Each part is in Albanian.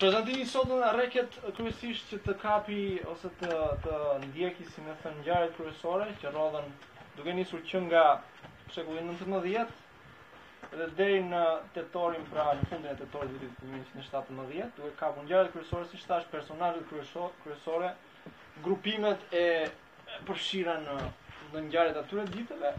Prezantimi i sotëm rreket kryesisht që të kapi ose të ndjeki si me thënë ngjarjet kryesore që rrodhën duke nisur që nga shekulli 19 dhe deri në tetorin pra në fundin e tetorit të vitit 1917 duke kapur ngjarjet kryesore siç thashë personazhet kryesore grupimet e përfshira në në ngjarjet e atyre ditëve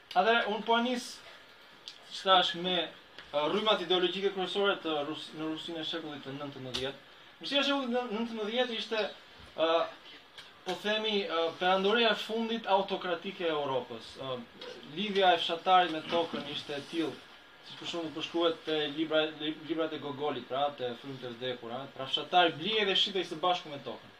Edhe unë po nis siç thashë me rrymat ideologjike kryesore të Rus në Rusinë e shekullit të 19. Rusia e shekullit të 19 ishte ë uh, po themi uh, perandoria e fundit autokratike e Europës. Uh, lidhja e fshatarit me tokën ishte e tillë si për shembull përshkruhet te libra, librat e Gogolit, pra te Frymë të vdekura, pra fshatari blihej dhe shitej së bashku me tokën.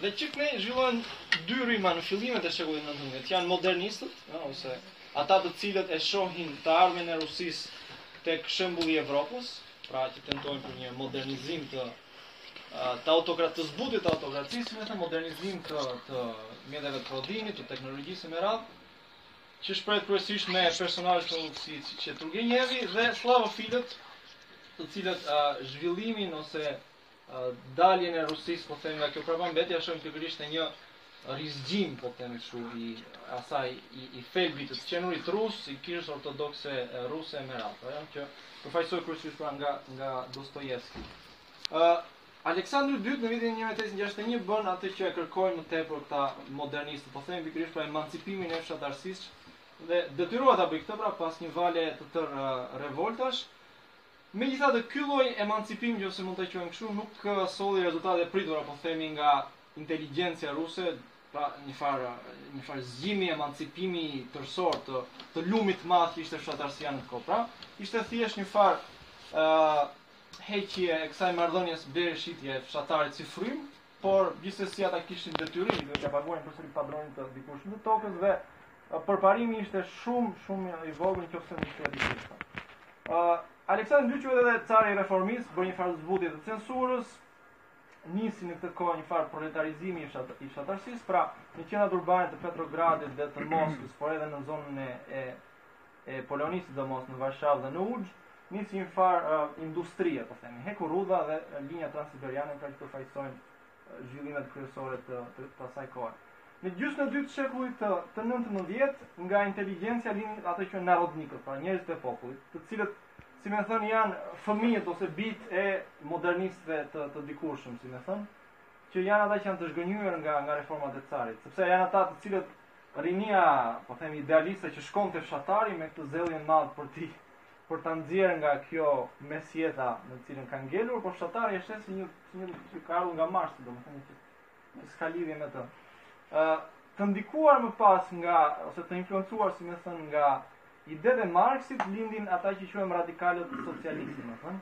Dhe që këtej zhvillohen dy rryma në fillimet e shekullit 19, janë modernistët, ose ata të cilët e shohin të ardhmen e Rusisë tek shembulli i Evropës, pra që tentojnë për një modernizim të të autokrat të zbutjes të autokracisë, si vetëm modernizim të të mjeteve të prodhimit, të teknologjisë e me radhë, që shprehet kryesisht me personazhe si siç qe Turgenjevi dhe sllavofilët, të cilët zhvillimin ose daljen e Rusisë, po themi nga kjo prapambetje, e shohin pikërisht te një rizgjim, po themi kështu, i asaj i, i thelbit të qenurit rus, i kishës ortodokse ruse e me radhë, ajo që përfaqësohet kryesisht pra nga nga Dostojevski. Ë uh, Aleksandri II në vitin 1861 bën atë që e kërkojnë më tepër këta modernistë, po themi pikërisht pra emancipimin e fshatarësisë dhe detyrohet ta bëjë këtë pra pas një vale të tërë revoltash, Megjithatë, ky lloj emancipimi, nëse mund ta quajmë kështu, nuk solli rezultatet e pritura, po themi nga inteligjencia ruse, pra një farë një farë zgjimi, emancipimi tërësor të të lumit të madh që ishte fshatarësia në atë kohë. Pra, ishte thjesht një farë ë heqje e kësaj marrëdhënies blerje-shitje e fshatarit si frymë, por gjithsesi ata kishin detyrim, duhet të paguajnë përsëri padronin e dikurshëm të tokës dhe Përparimi ishte shumë, shumë i vogël në qoftë se nuk ishte i dukshëm. Uh, Aleksandri i Dytë që qe dhe cari reformist bëri një farë zbutje të censurës, nisi në këtë kohë një farë proletarizimi i fshatarësisë, pra në qendrat urbane të Petrogradit dhe të Moskës, por edhe në zonën e e, e Polonisë sidomos në Varshavë dhe në Uxh, nisi një farë uh, industrie, po themi, hekurudha dhe linja transiberiane pra që përfaqësojnë zhvillimet kryesore të, të, të asaj kohë. Në gjysmën e dytë të shekullit të, të 19 nga inteligjencia lindin ata që narodnikët, pra njerëzit e popullit, të cilët si më thënë janë fëmijët ose bijtë e modernistëve të, të dikurshëm, si më thënë, që janë ata që janë të zhgënjyer nga nga reformat e carit, sepse janë ata të cilët rinia, po them idealiste që shkonte te fshatari me këtë zellin e madh për t'i për ta nxjerrë nga kjo mesjeta në të cilën kanë ngelur, por fshatari është si një një që ka ardhur nga Marsi, domethënë që që s'ka lidhje me të. Ë uh, të ndikuar më pas nga ose të influencuar, si më thënë, nga idetë e Marksit lindin ata që quhen radikalët socialistë, domethënë.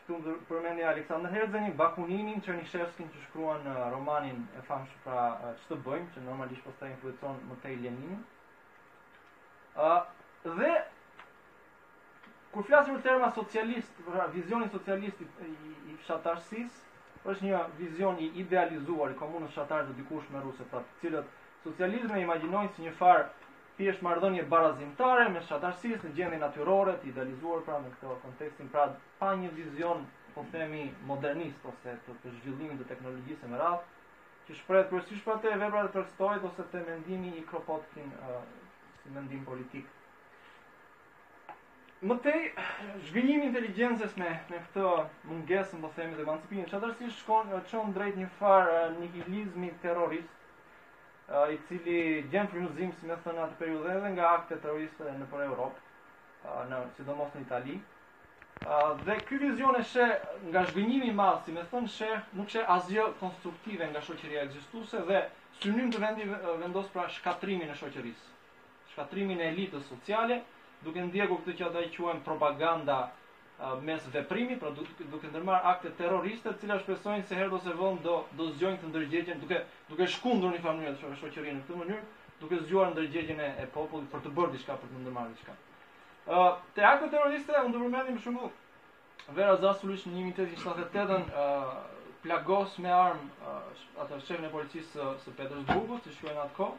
Këtu do përmendim Aleksandr Herzenin, Bakuninin, Çernishevskin që shkruan uh, romanin e famshëm pra uh, ç'të bëjmë, që normalisht pastaj influencon më tej Leninin. Ë uh, dhe Kur flasim për termin socialist, për vizionin socialist i, i fshatarësisë, është një vizion i idealizuar i komunës fshatare të dikurshme ruse, pra të cilët socializmin e imagjinojnë si një farë thjesht marrëdhënie barazimtare mes fshatarësisë në gjendje natyrore të idealizuar pra në këtë kontekstin pra pa një vizion po themi modernist ose të, të zhvillimit të teknologjisë e me radhë që shprehet kryesisht pra te veprat e Tolstoit ose te mendimi i Kropotkin uh, si mendim politik. Uh, Më tej, zhgënjimi i inteligjencës me me këtë mungesën, po themi, të emancipimit të fshatarësisë shkon në çon drejt një farë nihilizmi terrorist, i cili gjen frymëzim, si më thënë atë periudhë edhe nga akte terroriste nëpër Europë, në sidomos në Itali. Dhe ky vizion e sheh nga zhgënjimi i madh, si më thënë, sheh nuk sheh asgjë konstruktive nga shoqëria ekzistuese dhe synim të vetin vendos pra shkatërrimin e shoqërisë. shkatërrimin e elitës sociale, duke ndjekur këtë që ata e quajnë propaganda përmes veprimit, pra duke, duke ndërmarrë akte terroriste, të cilat shpresojnë se herët ose vonë do do zgjojnë këtë ndërgjegjen, duke duke shkundur domethënë shoqërinë në këtë mënyrë, duke zgjuar ndërgjegjen e, e popullit për të bërë diçka, për të ndërmarrë diçka. Ë, uh, te akte terroriste mund të përmendim për shembull Vera Zasuliç në 1878-ën uh, plagos me armë uh, atë shefin e policisë së, së Petersburgut, si quhej në atë kohë,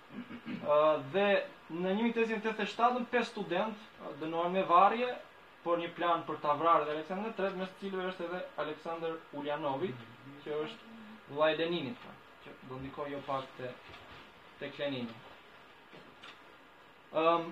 Dhe në një mijë e tetëqind e tetëdhjetë e shtatë pesë studentë dënohen me varje për një plan për ta vrarë edhe Aleksandrin III, mes të cilëve është edhe Aleksandër Ulianovi, që është vëllai i Leninit, pra, që do ndikojë jo pak te tek Lenini. Ëm um,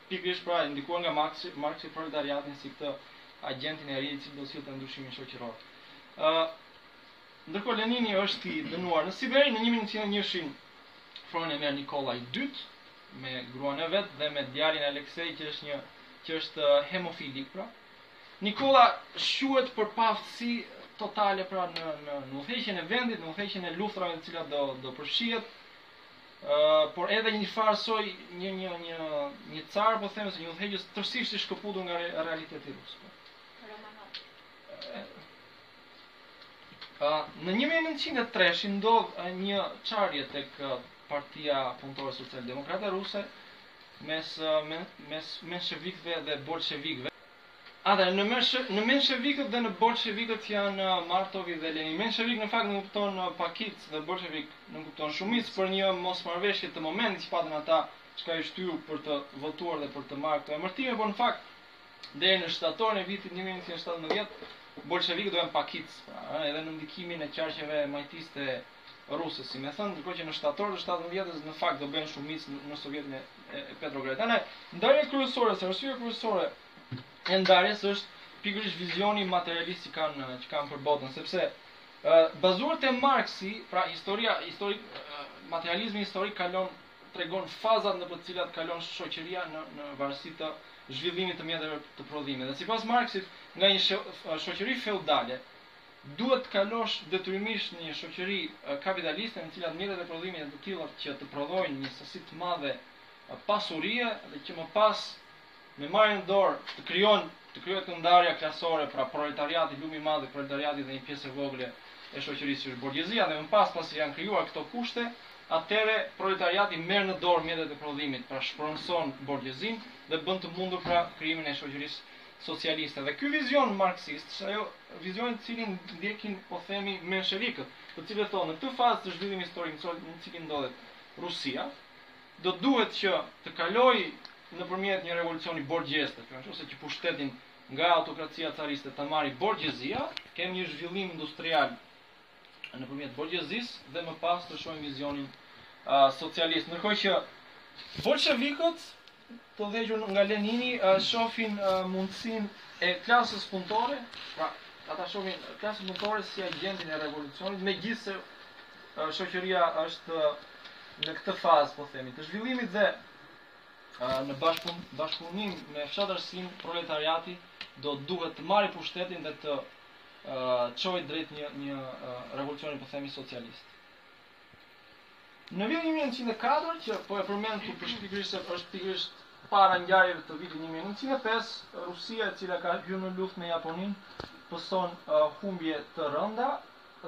Pikërisht pra, i ndikuar nga Marksi, Marksi sheh proletariatin si këtë agjentin e ri i cili do sillte ndryshimin shoqëror. Ë Ndërkohë Lenini është i dënuar në Siberi në një mijë e nëntëqind e njëshin fronin e merr Nikolla i dytë me gruan e vet dhe me djalin Aleksej që është një që është hemofilik pra. Nikolla shquhet për paaftësi totale pra në në në udhëheqjen e vendit, në udhëheqjen e luftrave në të cilat do do përfshihet por edhe një farë soi një një një një car po them se një udhëheqës tërësisht i shkëputur nga re, realiteti rus. Po. Ë në 1903 ndodh një çarje tek Partia Punëtore Socialdemokrate Ruse mes mes menshevikëve dhe bolshevikëve. Atëherë, në mensh, në menshevikët dhe në bolshevikët janë uh, Martovi dhe Lenin. Menshevik në fakt nënkupton uh, pakicë dhe bolshevik nënkupton shumicë për një mosmarrëveshje të momentit që patën ata çka i shtyu për të votuar dhe për të marrë këto emërtime, por në fakt deri në shtatorin e vitit 1917 bolshevikët do jenë pakicë, pra, edhe në ndikimin e qarqeve majtiste ruse, si me thënë, ndërkohë që në shtator të shtatëmbëdhjetës në fakt do bëjnë shumicë në Sovjetin e, e, e Petrogradit. Ndarja kryesore, se arsyeja kryesore e ndarjes është pikërisht vizioni materialist që kanë që kanë për botën, sepse ë bazuar te Marksi, pra historia historik materializmi historik kalon tregon fazat në të cilat kalon shoqëria në në varësi të zhvillimit të mjeteve të prodhimit. Dhe sipas Marksit, nga një shoqëri feudale, Duhet të kalosh detyrimisht në një shoqëri kapitaliste në të cilat mjetet e prodhimit janë të tilla që të prodhojnë një sasi të madhe pasurie dhe që më pas me marrjen në dorë të krijon të krijohet kjo ndarja klasore, pra proletariati, lumi i madh i proletariatit dhe një pjesë e vogël e shoqërisë që është borgjezia dhe më pas pasi janë krijuar këto kushte, atëherë proletariati merr në dorë mjetet e prodhimit, pra shpronëson borgjezinë dhe bën të mundur pra krijimin e shoqërisë socialiste dhe ky vizion marksist është ajo vizioni të cilin ndjekin po themi menshevikët, të cilët thonë në këtë fazë të zhvillimit historik në të cilin ndodhet Rusia, do duhet që të kalojë nëpërmjet një revolucioni borgjez, ta quajmë ose që pushtetin nga autokracia cariste ta marri borgjezia, kemi një zhvillim industrial nëpërmjet borgjezisë dhe më pas të shohim vizionin uh, socialist. Ndërkohë që bolshevikët të udhëhequr nga Lenini uh, shohin uh, mundësinë e klasës punëtore, pra ata shohin klasën punëtore si agjentin e revolucionit, megjithëse uh, shoqëria është uh, në këtë fazë, po themi, të zhvillimit dhe uh, në bashkëpunim me fshatarësinë proletariati do duhet të marrë pushtetin dhe të çojë drejt një një revolucioni po themi socialist. Në vitin 1904 që po e përmend këtu për pikërisht se është pikërisht para ngjarjeve të vitit 1905, Rusia e cila ka hyrë në luftë me Japoninë pëson uh, humbje të rënda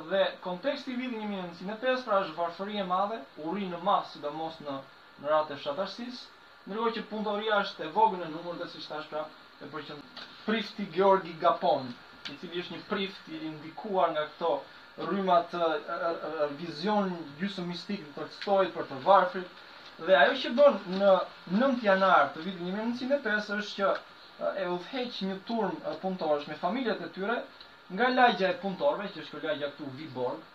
dhe konteksti i vitit 1905 pra është varfëri e madhe, uri në masë sidomos në në radhët e fshatarësisë, Ndërkohë që punëtoria është e vogël në numër dhe siç thashë pra e përqen prifti Georgi Gapon, i cili është një prift i ndikuar nga këto rryma të vizion gjysëm mistik të Tolstoit për të varfrit dhe ajo që bën në 9 janar të vitit 1905 është që e udhëheq një turmë punëtorësh me familjet e tyre nga lagja e punëtorëve që është kjo lagja këtu Viborg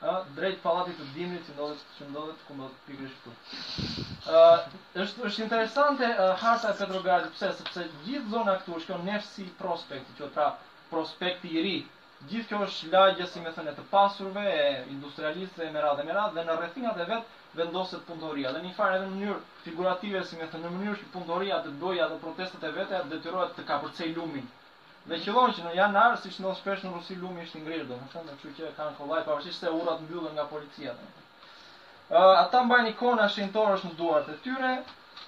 ë drejt pallatit të dimrit që ndodhet që ndodhet ku ndodhet pikërisht këtu. ë është është interesante uh, harta e Petrogradit pse sepse gjithë zona këtu është kjo Nevski Prospekt, që pra prospekti i ri. Gjithë kjo është lagja si me thënë të pasurve, e industrialistëve e me radhë e me radhë dhe në rrethinat e vet vendoset punëtoria. Dhe në një farë edhe në mënyrë figurative si me thënë në mënyrë që punëtoria të bëjë ato protestat e veta detyrohet të kapërcejë lumin Dhe qëllon që në janar, siç ndodh shpesh në Rusi, lumi është i ngrirë, domethënë, kështu që e kanë kollaj pavarësisht se urat mbyllen nga policia domethënë. Ë uh, ata mbajnë ikona shenjtorësh në duart e tyre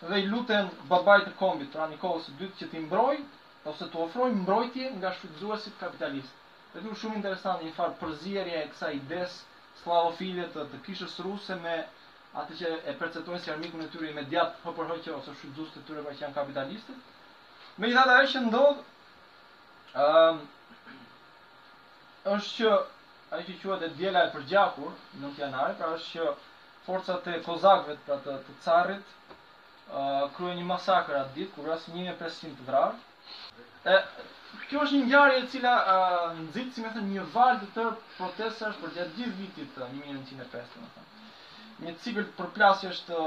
dhe i luten babait të kombit, pra Nikollës së Dytë që t'i mbrojë ose të ofrojë mbrojtje nga shfrytëzuesit kapitalistë. Dhe kjo është shumë interesante, një farë përzierje e kësaj ideje slavofile të, të kishës ruse me atë që e perceptojnë si armikun e tyre imediat HPHQ ose shfrytëzuesit e tyre pra që janë kapitalistët. Megjithatë ajo që ndodh ë um, është që ajo që quhet e diela e përgjakur në 9 janar, pra është që forcat e kozakëve pra të, të carit ë uh, kryejnë një masakër atë ditë ku vrasin 1500 të vrarë. E kjo është një ngjarje e cila uh, nxit, si me thënë, një valë të tërë protestash përgjatë gjithë vitit uh, 1905, domethënë. Një cikël përplasjesh të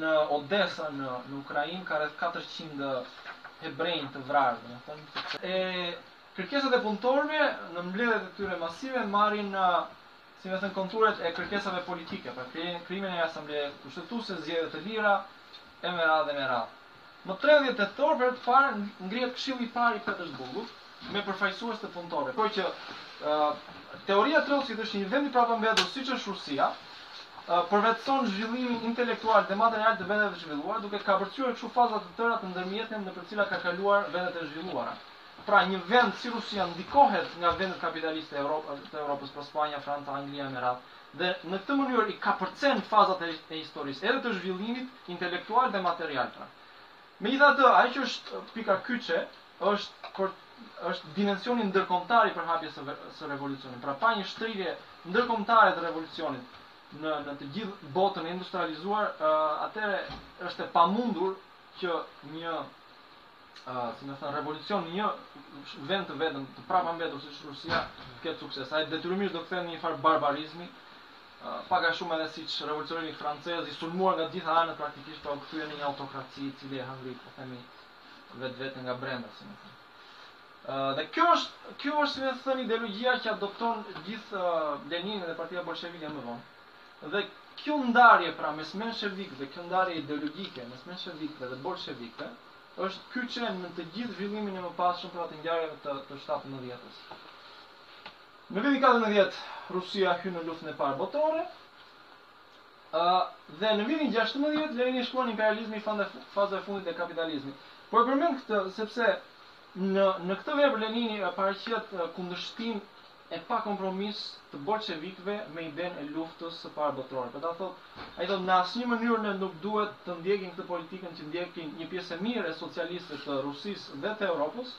Në Odesa në në Ukrainë ka rreth katërqind hebrenj të vrarë, domethënë, e kërkesat e punëtorëve në mbledhjet e tyre masive marrin si me thënë konturet e kërkesave politike, pra krijimin e një asambleje kushtetuese, zgjedhje të lira e me radhë e me radhë. Më tridhjetë tetor për herë të parë ngrihet këshilli i parë i Petersburgut me përfaqësues të punëtorëve. Por që teoria e Trotskit është një vend i prapambetur siç është Rusia përvetëson zhvillimin intelektual dhe material të vendeve të zhvilluara duke kapërcyer kështu faza të tëra të ndërmjetme nëpër të cilat ka kaluar vendet e zhvilluara. Pra një vend si Rusia ndikohet nga vendet kapitaliste të Evropës, pra Spanja, Franca, Anglia e me radhë, dhe në këtë mënyrë i kapërcen fazat e e historisë, edhe të zhvillimit intelektual dhe material pra. Megjithatë, ajo që është pika kyçe është pra është dimensioni ndërkombëtar i përhapjes së së revolucionit. Pra pa një shtrirje ndërkombëtare të revolucionit në në të gjithë botën e industrializuar, atëherë është e pamundur që një uh, si më thënë, revolucion në një vend të vetëm, të prapambetur si Rusia, të ketë sukses. Ai detyrimisht do kthehet në një farë barbarizmi, uh, pak a shumë edhe siç revolucioni francez i sulmuar nga gjitha anët praktikisht pra u kthye në një autokraci e cila e hëngri, po themi vetveten nga brenda, si më thënë. Uh, dhe kjo është kjo është si më thënë ideologjia që adopton gjithë uh, Lenini dhe Partia Bolshevike më vonë. Dhe kjo ndarje pra mes menshevikëve, kjo ndarje ideologjike mes menshevikëve dhe bolshevikëve, Është kyçe në të gjithë zhvillimin e mëpasshëm pra të ngjarjeve të të shtatëmbëdhjetës. Në vitin katërmbëdhjetë Rusia hyn në Luftën e Parë Botërore. Ë dhe në vitin gjashtëmbëdhjetë Lenini shkruan Imperializmi fanda faza e fundit e kapitalizmit. Po e përmend këtë sepse në në këtë vepër Lenini paraqet kundërshtim e pakompromis të bolshevikëve me idenë e luftës së parë botërore. Për ta thotë, ai thotë në asnjë mënyrë ne nuk duhet të ndjekim këtë politikën që ndjekin një pjesë e mirë e socialistëve të Rusisë dhe të Europës,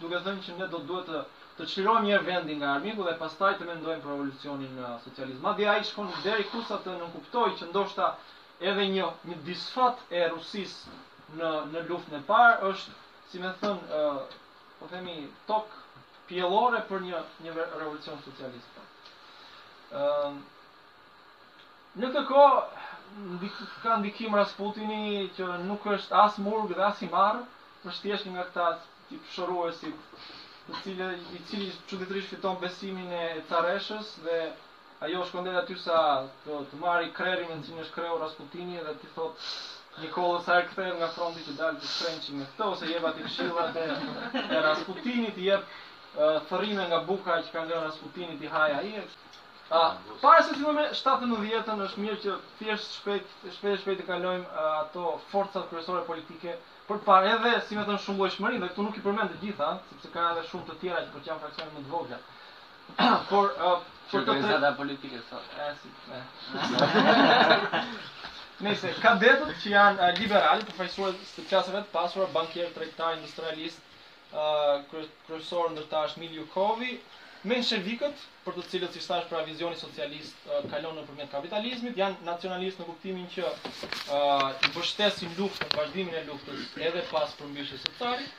duke thënë që ne do duhet të të çlirojmë një herë vendin nga armiku dhe pastaj të mendojmë për revolucionin socialist. Madje ai shkon deri aty sa të nënkuptojë që ndoshta edhe një një disfatë e Rusisë në në luftën e parë është, si më thënë, po themi tokë pjellore për një një revolucion socialist. Ëm uh, në këtë kohë ndik, ka ndikim Rasputini që nuk është as murg dhe as i marrë, është thjesht një nga këta tip shëruesi, të cilë i cili çuditërisht fiton besimin e Careshës dhe Ajo shkon deri aty sa të, të marri krehrin me të cilin është krehur Rasputini dhe t'i thotë Nikollës sa herë kthehet nga fronti që dalë të krehesh me këtë ose jep atë këshillat e, e Rasputinit, i jep thërrime nga buka që ka ngrënë Rasputini t'i hajë ai. A, para se të fillojmë 17-ën është mirë që thjesht shpejt shpejt shpejt të kalojmë ato forcat kryesore politike për të parë edhe si më thënë shumëllojshmërinë dhe këtu nuk i përmend të gjitha, sepse ka edhe shumë të tjera që po janë fraksione më të vogla. Por për të drejtat politike sot. Nëse kadetët që janë liberalë, përfaqësues të klasave të pasura, bankierë, tregtarë, industrialistë, ë kryesor ndër ta është Miljukovi, menshevikët, për të cilët siç thashë pra vizioni socialist kalon nëpërmjet kapitalizmit, janë nacionalistë në kuptimin që ë mbështesin luftën, vazhdimin e luftës edhe pas përmbysjes së carit.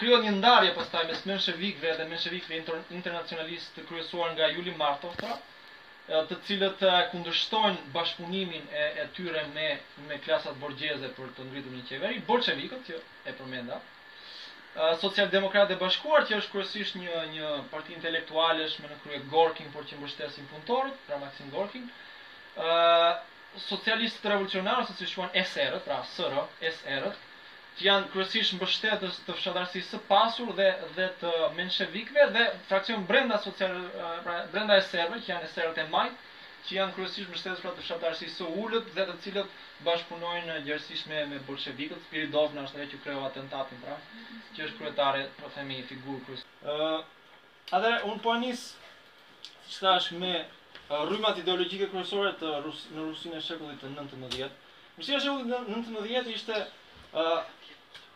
Krijohet një ndarje pastaj mes menshevikëve dhe menshevikëve internacionalistë të kryesuar nga Juli Martov, pra, të cilët kundërshtojnë bashkëpunimin e e tyre me me klasat borgjeze për të ngritur një qeveri, bolshevikët që e përmenda, Socialdemokratë e Bashkuar që është kryesisht një një parti intelektualësh me në krye Gorkin por që mbështesin punëtorët, pra Maxim Gorkin, ë socialistët revolucionarë ose siç quhen SR-ët, pra SR, SR-ët, që janë kryesisht mbështetës të fshatarësisë së pasur dhe dhe të menshevikëve dhe fraksion brenda social pra brenda eserëve që janë eserët e majtë që janë kryesisht mbështetës pra të fshatarësisë së ulët dhe të cilët bashkëpunojnë gjerësisht me me bolshevikët Spiridonova është ajo që kreu atentatin pra që është kryetare po themi figurë kryesore Atëherë, unë po e nis, siç thash, me rrymat ideologjike kryesore të Rus në Rusinë e shekullit të 19. Rusia e shekullit të 19 ishte ë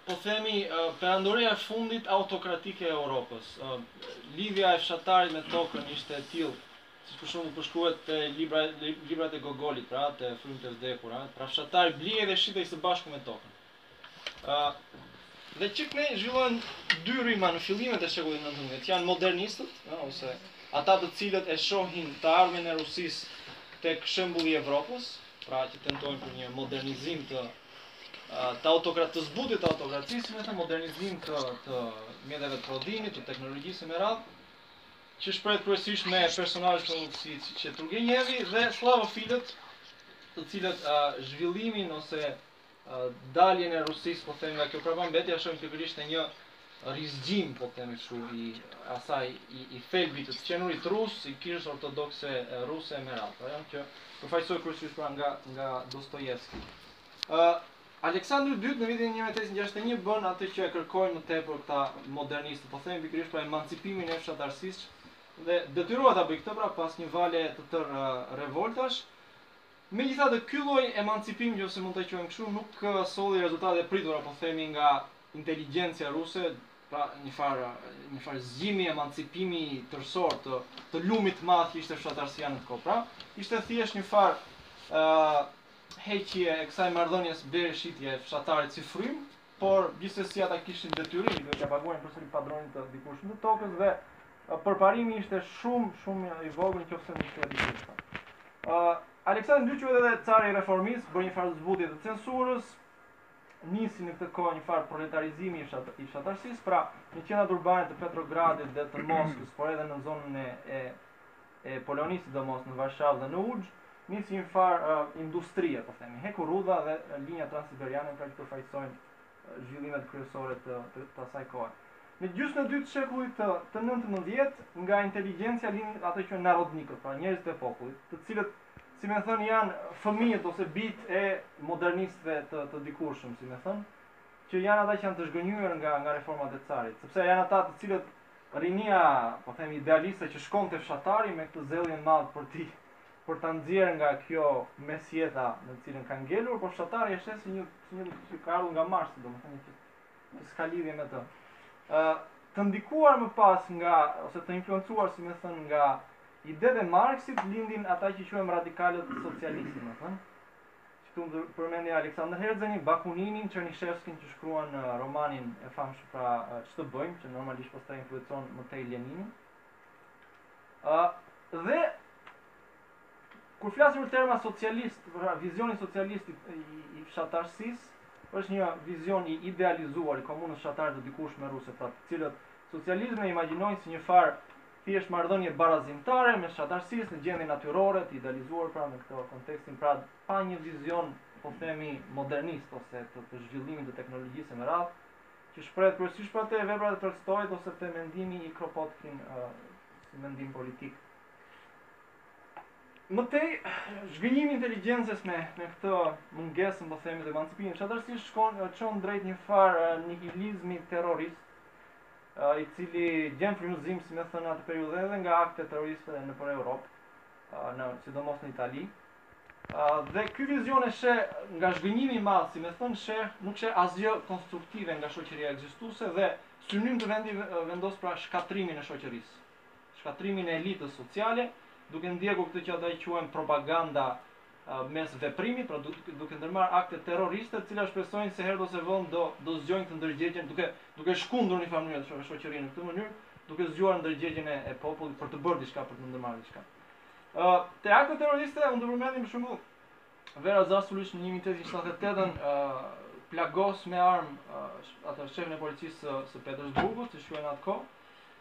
po themi perandoria e fundit autokratike e Europës. Ë, lidhja e fshatarit me tokën ishte e tillë, siç për shembull përshkruhet te libra librat e Gogolit, pra te Frymët e vdekura, pra fshatari blihej dhe shitej së bashku me tokën. Dhe që këndej zhvillohen dy rryma në fillimet e shekullit 19, janë modernistët, në, ose ata të cilët e shohin të ardhmen e Rusisë te shembulli i Evropës, pra që tentojnë për një modernizim të të autokrat të zbutje të autokracisë, me të modernizim të, të mjeteve të prodhimit, të teknologjisë e me radhë, që shprehet kryesisht me personazhe të tillë siç është Turgenevi dhe slavofilët, të cilët uh, zhvillimin ose daljen e Rusisë po themi nga kjo prapambetje e shohin pikërisht në një rizgjim po themi kështu i asaj i, i thelbit të qenurit rus, i kishës ortodokse ruse e me radhë, ajo që përfaqësohet kryesisht pra nga nga Dostojevski. Ë uh, Aleksandri II në vitin 1861 bën atë që e kërkojnë më tepër këta modernistë, po themi pikërisht pra emancipimin e fshatarësisë dhe detyrohet ta bëjë këtë pra pas një vale të tërë revoltash, Megjithatë, ky lloj emancipimi, nëse mund ta quajmë kështu, nuk solli rezultatet e pritura, po themi nga inteligjencia ruse, pra një farë një farë zgjimi, emancipimi tërësor të të lëmit të madh që ishte fshatarësia në atë kohë. Pra, ishte thjesht një farë ë heqje e kësaj marrëdhënies blerje shitje e fshatarit si frymë, por gjithsesi ata kishin detyrim, duhet t'ia paguanin përsëri padronit të dikurshëm të tokës dhe përparimi ishte shumë, shumë i vogël në qoftë se nuk kthehej dikush. Ë Aleksandri i dytë quhet edhe cari i reformës, bëri një farë zbutje të censurës, nisi në këtë kohë një farë proletarizimi i fshatarësisë, pra në qendrat urbane të Petrogradit dhe të Moskës, por edhe në zonën e, e e Polonisë sidomos në Varshavë dhe në Lodz, nisi një farë uh, industrie, po themi, hekurudha dhe linja transiberiane pra që përfaqësojnë zhvillimet kryesore të, të, të asaj kohe. Në gjysmën e dytë shekullit të, të 19 nga inteligjencia lindin ata që narodnikët, pra njerëzit e popullit, të cilët si me thënë janë fëmijët ose bijtë e modernistëve të, të dikurshëm, si me thënë, që janë ata që janë të zhgënjyer nga nga reformat e carit, sepse janë ata të cilët rinia, po them idealiste që shkon te fshatari me këtë zellin e madh për t'i për ta nxjerrë nga kjo mesjeta në të cilën kanë ngelur, por fshatari e sheh si një si një që ka ardhur nga Marsi, domethënë që që s'ka lidhje me të. Ë uh, të ndikuar më pas nga ose të influencuar, si me thënë, nga idetë e Marksit lindin ata që quhen radikalët socialistë, me thënë. Këtu mund të përmendim Aleksandër Herzenin, Bakuninin, Çernyshevskin që shkruan romanin e famshëm pra Ç'të bëjmë, që normalisht pastaj influencon më tej Leninin. Ë dhe kur flasim për terma socialist, pra vizioni socialist i, i fshatarësisë, është një vizion i idealizuar i komunës fshatare të dikurshme ruse, pra të cilët socializmin e imagjinojnë si një farë thjesht marrëdhënie barazimtare mes fshatarësisë në gjendje natyrore, të idealizuar pra në këtë kontekstin, pra pa një vizion, po themi, modernist ose të, të zhvillimit të teknologjisë e me radhë, që shprehet kryesisht pra te veprat e Tolstoit ose te mendimi i Kropotkin uh, si mendim politik. Më tej, zhgënjimi i inteligjencës me me këtë mungesën, po themi, të emancipimit të fshatarësisë shkon çon drejt një farë nihilizmi terrorist, i cili gjen frymëzim si me thënë atë periudhë edhe nga akte terroriste nëpër Europë, në sidomos në Itali. Dhe ky vizion e sheh nga zhgënjimi i madh, si me thënë sheh, nuk sheh asgjë konstruktive nga shoqëria ekzistuese dhe synim të vetin vendos pra shkatërrimin e shoqërisë, shkatërrimin e elitës sociale, duke ndjekur këtë që ata e quajnë propaganda mes veprimit, pra duke ndërmarrë akte terroriste, të cilat shpresojnë se herët ose vonë do do zgjojnë këtë ndërgjegjen, duke duke shkundur në një farë mënyrë shoqërinë në këtë mënyrë, duke zgjuar ndërgjegjen e, e popullit për të bërë diçka, për të ndërmarrë diçka. Ë, uh, te akte terroriste mund të përmendim për shembull Vera Zasuliç në 1878-ën ë uh, plagos me armë uh, atë shefin e policisë së, së Petersburgut, siç quhej në atë kohë.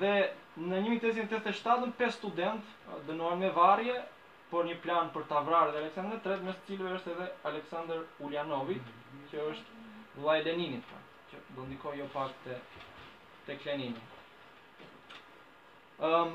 dhe në një mijë e tetëqind e tetëdhjetë e shtatë pesë studentë dënohen me varje për një plan për ta vrarë edhe Aleksandrin e Tretë, mes të cilëve është edhe Aleksandër Uljanovi, që është vëllai i Leninit, pra, që do ndikojë jo pak te tek Lenini. Ëm um,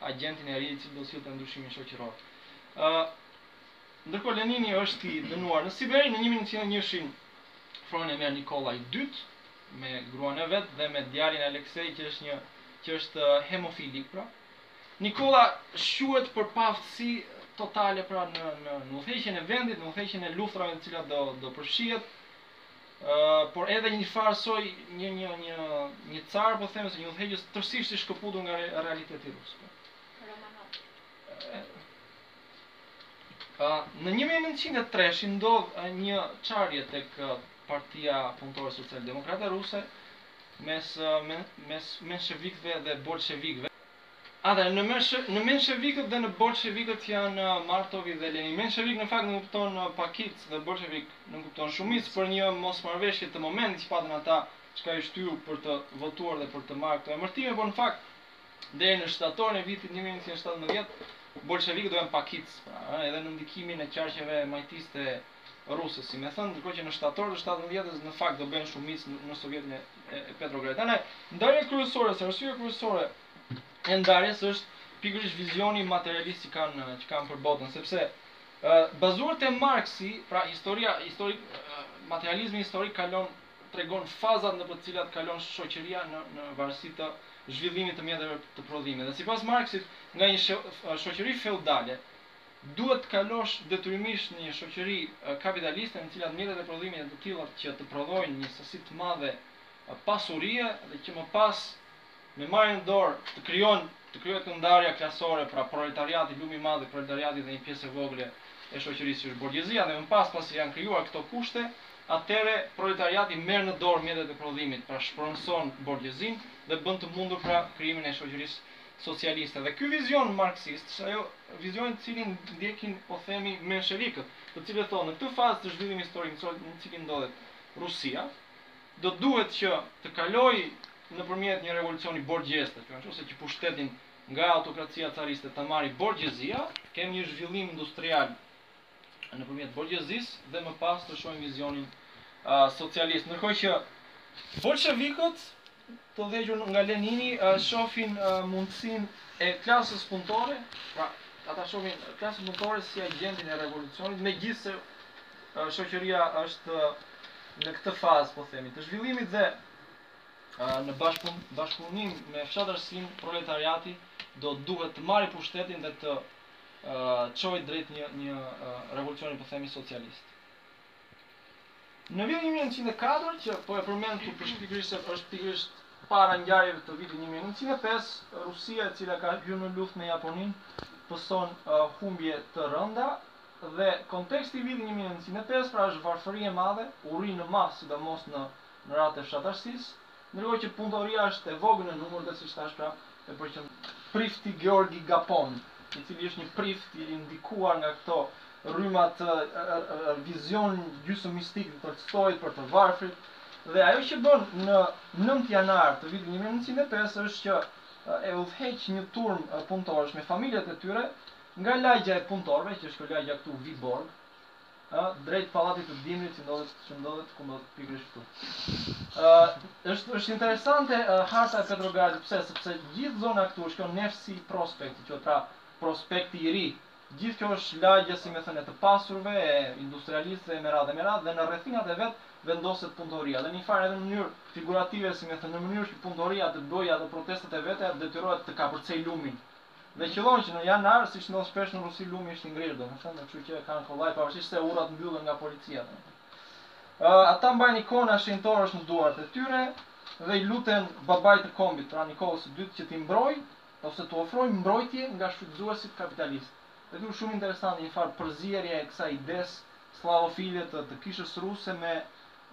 agjentin e ri i cili do të sillte ndryshimin shoqëror. Ë Ndërkohë Lenini është i dënuar në Siberi në 1901-shin fronin e merr Nikolla i Dytë me gruan e vet dhe me djalin Aleksej që është një që është hemofilik pra. Nikolla shquhet për paaftësi totale pra në në në udhëheqjen e vendit, në udhëheqjen e luftërave në të cilat do do përfshihet por edhe një farë soj një një një një car po themi një udhëheqës tërësisht i shkëputur nga realiteti rus. Pra. Ë në 1903 ndodh një çarje tek Partia Punëtore Socialdemokrate Ruse mes mes menshevikëve dhe bolshevikëve. Atëherë, në mensh, në menshevikët dhe në bolshevikët janë Martovi dhe Lenini. Menshevik në fakt nënkupton pakicë dhe bolshevik nënkupton shumicë për një mosmarrëveshje të momentit që patën ata çka i shtyu për të votuar dhe për të marrë këto emërtime, por në fakt deri në shtatorin e vitit një mijë e nëntëqind e shtatëmbëdhjetë bolshevikët do jenë pakicë, pra edhe në ndikimin e qarqeve majtiste ruse, si me thënë, ndërkohë që në shtator të shtatëmbëdhjetës në fakt do bëhen shumicë në Sovjetin e, e, e Petrogradit. Tani, ndarja kryesore, ose arsyeja kryesore e ndarjes është pikërisht vizioni materialist që kanë që kanë për botën, sepse ë bazuar te Marksi, pra historia historik materializmi historik kalon tregon fazat në të cilat kalon shoqëria në në varësi të zhvillimit të mjeteve të prodhimit. Dhe sipas Marksit, nga një shoqëri feudale, Duhet të kalosh detyrimisht në një shoqëri kapitaliste në të cilat mjetet e prodhimit janë të tilla që të prodhojnë një sasi të madhe pasurie dhe që më pas me marrjen në dorë të krijon të krijohet kjo ndarja klasore pra proletariati lumi i madh i proletariatit dhe një pjesë e vogël e shoqërisë që është borgjezia dhe më pas pasi janë krijuar këto kushte atëherë proletariati merr në dorë mjetet e prodhimit pra shpronëson borgjezinë dhe bën të mundur pra krijimin e shoqërisë socialiste dhe ky vizion marksist është ajo vizioni të cilin ndjekin po themi menshevikët, të cilët thonë në këtë fazë të zhvillimit historik në të cilin ndodhet Rusia, do duhet që të kalojë nëpërmjet një revolucioni borgjez ta quajmë ose që pushtetin nga autokracia cariste ta marri borgjezia, kemi një zhvillim industrial nëpërmjet borgjezisë dhe më pas të shohin vizionin socialist. Ndërkohë që bolshevikët të udhëhequr nga Lenini shohin mundësinë e klasës punëtore, pra ata shohin klasën punëtore si agjentin e revolucionit, megjithëse shoqëria është në këtë fazë, po themi, të zhvillimit dhe në bashkëpunim me fshatarësinë proletariati do duhet të marrë pushtetin dhe të çoi drejt një një revolucioni po themi socialist. Në vitin 1904 që po e përmend këtu për pikërisht se është pikërisht para ngjarjeve të vitit 1905, Rusia e cila ka hyrë në luftë me Japoninë pëson uh, humbje të rënda dhe konteksti i vitit 1905 pra është varfëri e madhe, uri në masë sidomos në në radhët e fshatarësisë, Ndërkohë që punëtoria është e vogël në numër dhe siç thashë pra e përqënd prifti Georgi Gapon, i cili është një prift i ndikuar nga këto rrymat, vizion gjysmë mistik të Tolstoit për të varfrit dhe ajo që bën në 9 janar të vitit 1905 është që e udhëheq një turmë punëtorësh me familjet e tyre nga lagja e punëtorëve që është kjo lagja këtu Viborg ë drejt pallatit të dimrit që ndodhet që ndodhet ku ndodhet pikërisht këtu. ë është është interesante uh, harta e Petrogradit, pse? Sepse gjithë zona këtu është kjo Nevski Prospekt, që pra prospekti i ri. Gjithë kjo është lagja, si me thënë, e të pasurve, e industrialistëve me radhë me radhë dhe në rrethinat e veta vendoset punëtoria. Dhe në një farë edhe në mënyrë figurative, si me thënë, në mënyrë që punëtoria të bëjë ato protestat e veta, detyrohet të kapërcejë lumin. Dhe qëllon që në janar, siç ndodh shpesh në Rusi, lumi është i ngrirë, domethënë, kështu që e kanë kollaj pavarësisht se urat mbyllen nga policia, domethënë. Ë, ata mbajnë ikona shenjtorësh në duart e tyre dhe i luten babait të kombit, pra Nikollës së Dytë, që t'i mbrojë ose t'u ofrojë mbrojtje nga shfrytëzuesit kapitalistë. E duket shumë interesante një farë përzierjeje e kësaj idesë sllavofile të të kishës ruse me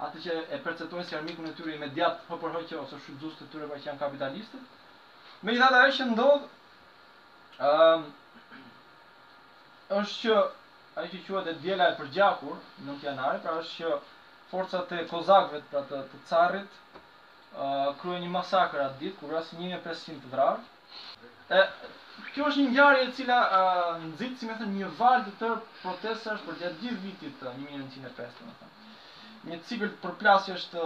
atë që e perceptojnë si armikun e tyre imediat, po që ose shfrytëzuesit e tyre, pra që janë kapitalistët. Megjithatë ajo që ndodh ë është ajo që quhet e diela e përgjakur nëntë janari, pra është që forcat e kozakëve të, të carit ë kryen një masakër atë ditë ku vrasin 1500 të vrarë. E kjo është një ngjarje e cila ë nxit, si me thënë, një valë të tërë protestash përgjatë gjithë vitit 1905, domethënë. Një cikël përplasjesh të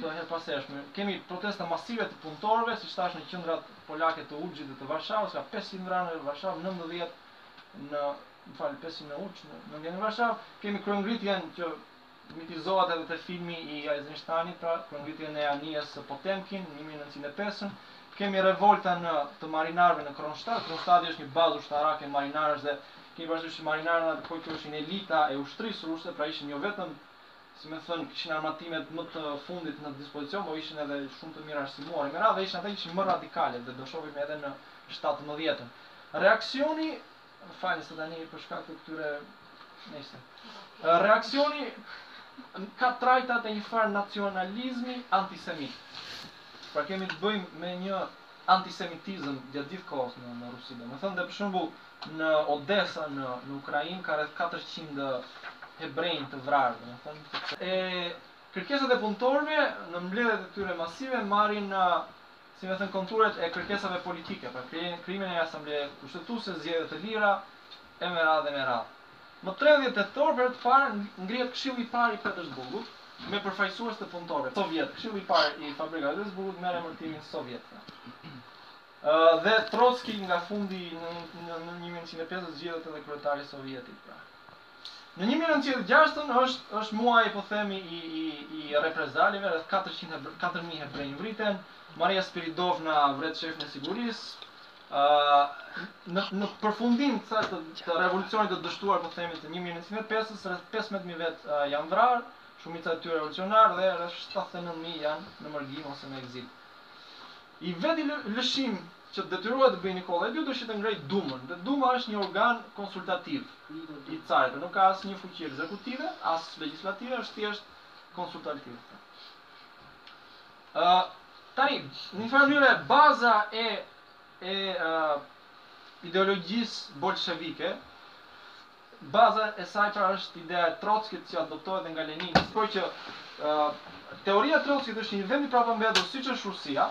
Të herëpashershme, kemi protesta masive të punëtorëve, siç thashë në qendrat polake të Lloxhit dhe të Varshavës, ka pesëqind të vrarë në Varshavë, nëntëdhjetë në, më fal, pesëqind në Lloxh, nëntëdhjetë në Varshavë. Kemi kryengritjen që mitizohet edhe te filmi i Eisensteinit, pra kryengritjen e anijes Potemkin në një mijë e nëntëqind e pesën. Kemi revoltën e të marinarëve në Kronstadt. Kronstadti është një bazë ushtarake e marinarësh dhe keni parasysh që marinarët në atë kohë që ishin elita e ushtrisë ruse, pra ishin jo vetëm si me thënë kishin armatimet më të fundit në dispozicion, por ishin edhe shumë të mirarsimuar e me radhë, ishin ata që ishin më radikalë dhe do shohim edhe në shtatëmbëdhjetën. Reaksioni, falmëni se tani për shkak të këtyre nëse. Reaksioni ka trajtat e një farë nacionalizmi antisemit. Pra kemi të bëjmë me një antisemitizëm gjatë gjithë kohës në, në Rusi. Do me thënë dhe për shumbull, Në Odesa në në Ukrainë ka rreth katërqind hebrenj të vrarë, domethënë, sepse e kërkesat e punëtorëve në mbledhjet e tyre masive marrin si më thënë konturet e kërkesave politike, pra krijimin e një asambleje kushtetuese, zgjedhje të lira e me radhë e me radhë. Më trembëdhjetë tetor për të parë ngrihet Këshilli i Parë i Petersburgut me përfaqësues të punëtorëve, Sovjeti. Këshilli i Parë i Fabrikave të Petersburgut merr emërtimin sovjet. Dhe Trotski nga fundi në një mijë e nëntëqind e pesë zgjidhet edhe kryetar i Sovjetit pra. Në një mijë e nëntëqind e gjashtën është është muaji po themi i i i reprezaleve, rreth 400 4000 hebrenj vriten, Maria Spiridovna vret shefin e sigurisë. ë në në përfundim të, të, të revolucionit të dështuar po themi të 1905-s, rreth 15000 vet janë vrarë, shumica e tyre revolucionarë dhe rreth 79000 janë në mërgim ose në ekzil. I vetmi lëshim që detyrohet të bëjë Nikolla i dytë është që të ngrejë Dumën dhe Duma është një organ konsultativ i Carit, pra nuk ka asnjë fuqi ekzekutive, as legjislative, është thjesht konsultativ. Ë tani, në një farë mënyre baza e e uh, ideologjisë bolshevike Baza e saj pra është ideja e Trotskit që adoptohet dhe nga Lenini, kjo që teoria e Trotskit është që një vend i prapambetur siç është Rusia,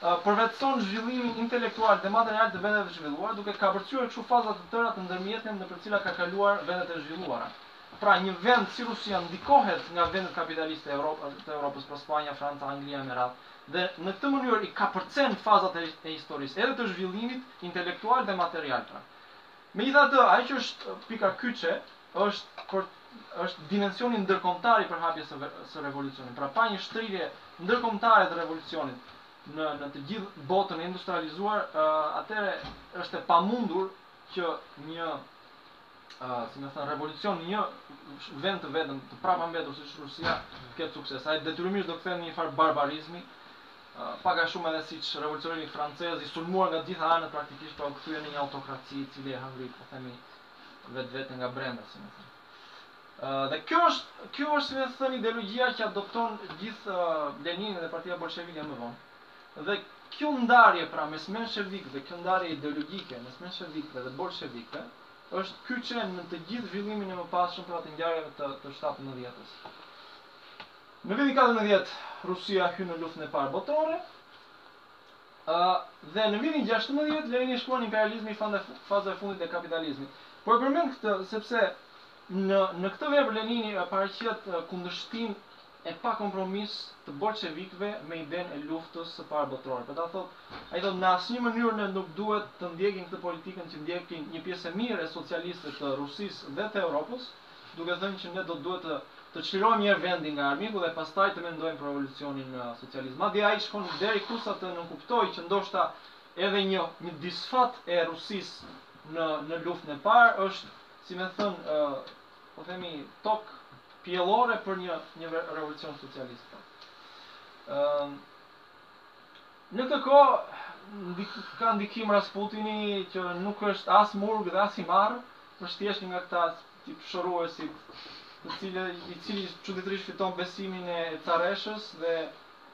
përvetëson zhvillimin intelektual dhe material të vendeve të zhvilluara, duke kapërcyer kështu faza të tëra të ndërmjetme nëpër të cilat kanë kaluar vendet e zhvilluara. Pra, një vend si Rusia ndikohet nga vendet kapitaliste të Evropës, pra Spanja, Franca, Anglia e me radhë, dhe në këtë mënyrë i kapërcen fazat e historisë, edhe të zhvillimit intelektual dhe material pra. Megjithatë, ajo që është pika kyçe është për është dimensioni ndërkombëtar i përhapjes së së revolucionit. Pra pa një shtrirje ndërkombëtare të revolucionit në në të gjithë botën e industrializuar, ë atëherë është e pamundur që një ë si më thënë revolucion në një vend të vetëm të prapambetur siç është Rusia të ketë sukses. Ai detyrimisht do kthehet në një farë barbarizmi Pak a shumë edhe siç revolucioni francez i sulmuar nga të gjitha anët praktikisht pra u kthye në një autokraci e cila e hëngri po themi vetveten nga brenda si më thënë. Dhe kjo është kjo është si më thënë ideologjia që adopton gjithë Lenini dhe Partia Bolshevike më vonë. Dhe kjo ndarje pra mes menshevikëve, kjo ndarje ideologjike mes menshevikëve dhe bolshevikëve është kyçe në të gjithë zhvillimin e mëpasshëm pra të ngjarjeve të të shtatëmbëdhjetës. Në vitin katërmbëdhjetë Rusia hyn në Luftën e Parë Botërore, ë dhe në vitin gjashtëmbëdhjetë Lenini shkruan Imperializmi faza e fundit e kapitalizmit. Po e përmend këtë sepse në në këtë vepër Lenini e paraqet kundërshtinë e pakompromis të bolshevikëve me idenë e Luftës së Parë Botërore. Për ta thotë, ai thotë në asnjë mënyrë ne nuk duhet të ndjekim këtë politikën që ndjekin një pjesë e mirë e socialistëve të Rusisë dhe të Europës, duke thënë që ne do duhet të të çlirojmë një herë vendin nga armiku dhe pastaj të mendojmë për revolucionin dhe socializmin. Madje ai shkon deri ku sa të nënkuptojë që ndoshta edhe një një disfat e Rusisë në në luftën e parë është, si me thënë, ë, po themi, tokë pjellore për një një revolucion socialist. Ë, Në këtë kohë ka ndikim Rasputini që nuk është as murg dhe as i marrë, është thjesht një nga këta tip shëruesit, të cilë, i cili çuditërisht fiton besimin e careshës dhe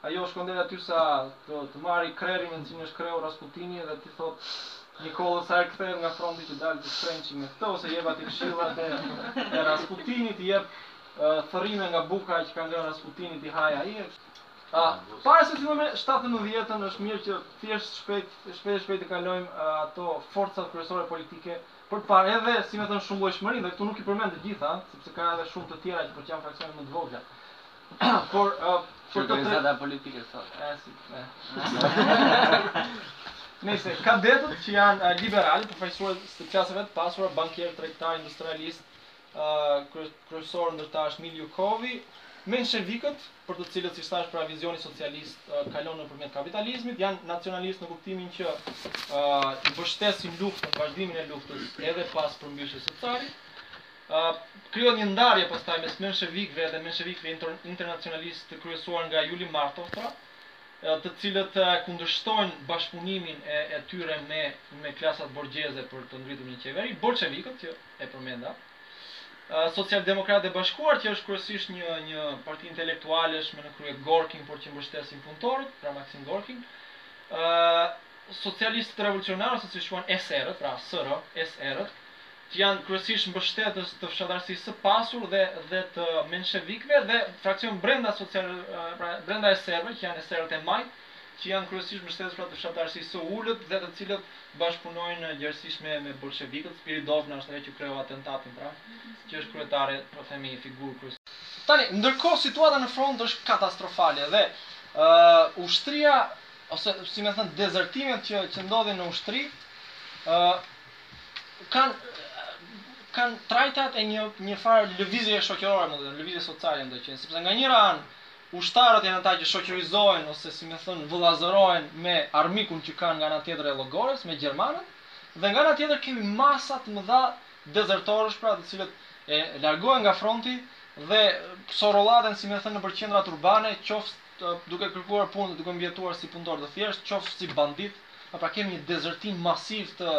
ajo shkon deri aty sa të, të marri krehrin me cilin është krehur Rasputini dhe t'i thotë Nikollës sa herë kthehet nga fronti që dale të të kreh çik me këtë ose i jep atij këshillat e, e Rasputinit, i jep thërrime nga buka që ka ngrënë Rasputini t'i hajë ai, Para se të fillojmë me shtatëmbëdhjetën, është mirë që thjesht shpejt, shpejt e shpejt të kalojmë ato forcat kryesore politike për të parë edhe, si me thënë, shumëllojshmërinë dhe këtu nuk i përmend të gjitha, sepse ka edhe shumë të tjera që janë fraksione më të vogla. Por për të organizata politike sot. E si. Nëse kadetët që janë liberalë, përfaqësues të klasave të pasura, bankierë, tregtarë, industrialistë, kryesor ndër ta është Miljukovi, menshevikët, për të cilët siç thashë pra vizioni socialist kalon nëpërmjet kapitalizmit, janë nacionalistë në kuptimin që i mbështesin luftën, vazhdimin e luftës edhe pas përmbysjes së carit. Krijohet një ndarje pastaj mes menshevikëve dhe menshevikëve internacionalistë të kryesuar nga Juli Martov, pra, të cilët kundërshtojnë bashkëpunimin e, e tyre me me klasat borgjeze për të ngritur një qeveri, bolshevikët që e përmenda. Socialdemokratët e Bashkuar, që është kryesisht një një parti intelektualesh me në krye Gorkin, por që mbështesin punëtorët, pra Maksim Gorkin. Ë socialistët revolucionarë ose siç quhen SR-ët, pra SR, SR-ët, që janë kryesisht mbështetës të fshatarësisë së pasur dhe dhe të menshevikëve dhe fraksion brenda social pra brenda SR-ve, që janë SR-ët e majtë, që janë kryesisht mbështetës pra të fshatarësisë së ulët dhe të cilët bashkëpunojnë gjerësisht me me bolshevikët, Spiridonova është ajo që kreu atentatin pra, që është kryetare po të themi figurë kryesore. Tani, ndërkohë situata në front është katastrofale dhe ushtria ose si me thënë dezertimet që që ndodhin në ushtri ë kanë kanë trajtat e një një farë lëvizjeje shoqërore mund të themi, lëvizje sociale mund të themi, sepse nga njëra anë Ushtarët janë ata që shoqërizohen ose si me thënë vëllazërohen me armikun që kanë nga ana tjetër e llogores, me gjermanët, dhe nga ana tjetër kemi masa të mëdha dezertorësh pra të cilët largohen nga fronti dhe sorrollaten si me thënë nëpër qendrat urbane qoftë duke kërkuar punë dhe duke mbijetuar si punëtorë të thjeshtë, qoftë si banditë, pra kemi një dezertim masiv të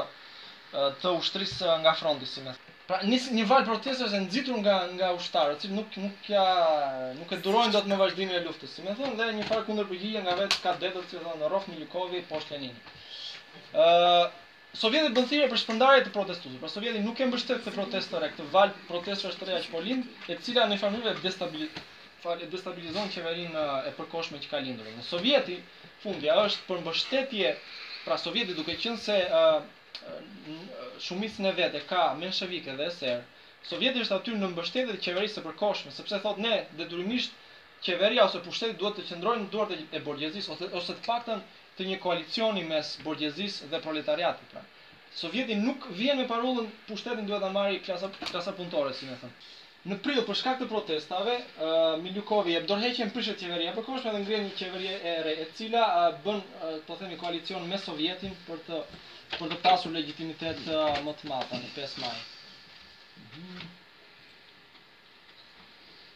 të ushtrisë nga fronti si me thënë. Pra, nis një valë protestash e nxitur nga nga ushtarët, të cilët nuk nuk ja nuk e durojnë dot më vazhdimin e luftës. Si me thënë dhe një farë kundërpërgjigje nga vetë kadetët që thonë rroftë Miljukovi poshtë Lenini. Ë Sovjeti bën thirrje për shpërndarje të protestuesve. Pra Sovjeti nuk e mbështet këtë protestë të re, këtë valë protestash të reja që po lind, e cila në njëfarë mënyre destabiliz fal e destabilizon qeverinë e përkohshme që ka lindur. Në Sovjeti fundja fundit është për mbështetje pra Sovjeti duke qenë se uh, shumicën e vet e ka menshevike dhe eserë, Sovjeti është aty në mbështetje të qeverisë së përkohshme, sepse thotë ne detyrimisht qeveria ose pushteti duhet të qëndrojë në duart e borgjezisë ose ose të paktën të një koalicioni mes borgjezisë dhe proletariatit. Pra, Sovjeti nuk vjen me parullën pushtetin duhet ta marrë klasa klasa punëtore, si me thënë. Në prill, për shkak të protestave, Miljukovi jep dorëheqjen, prishet Qeveria e përkohshme dhe ngrihet një qeveri e re, e cila bën, po themi, koalicion me Sovjetin për të për të pasur legjitimitet më të madh në pesë maj.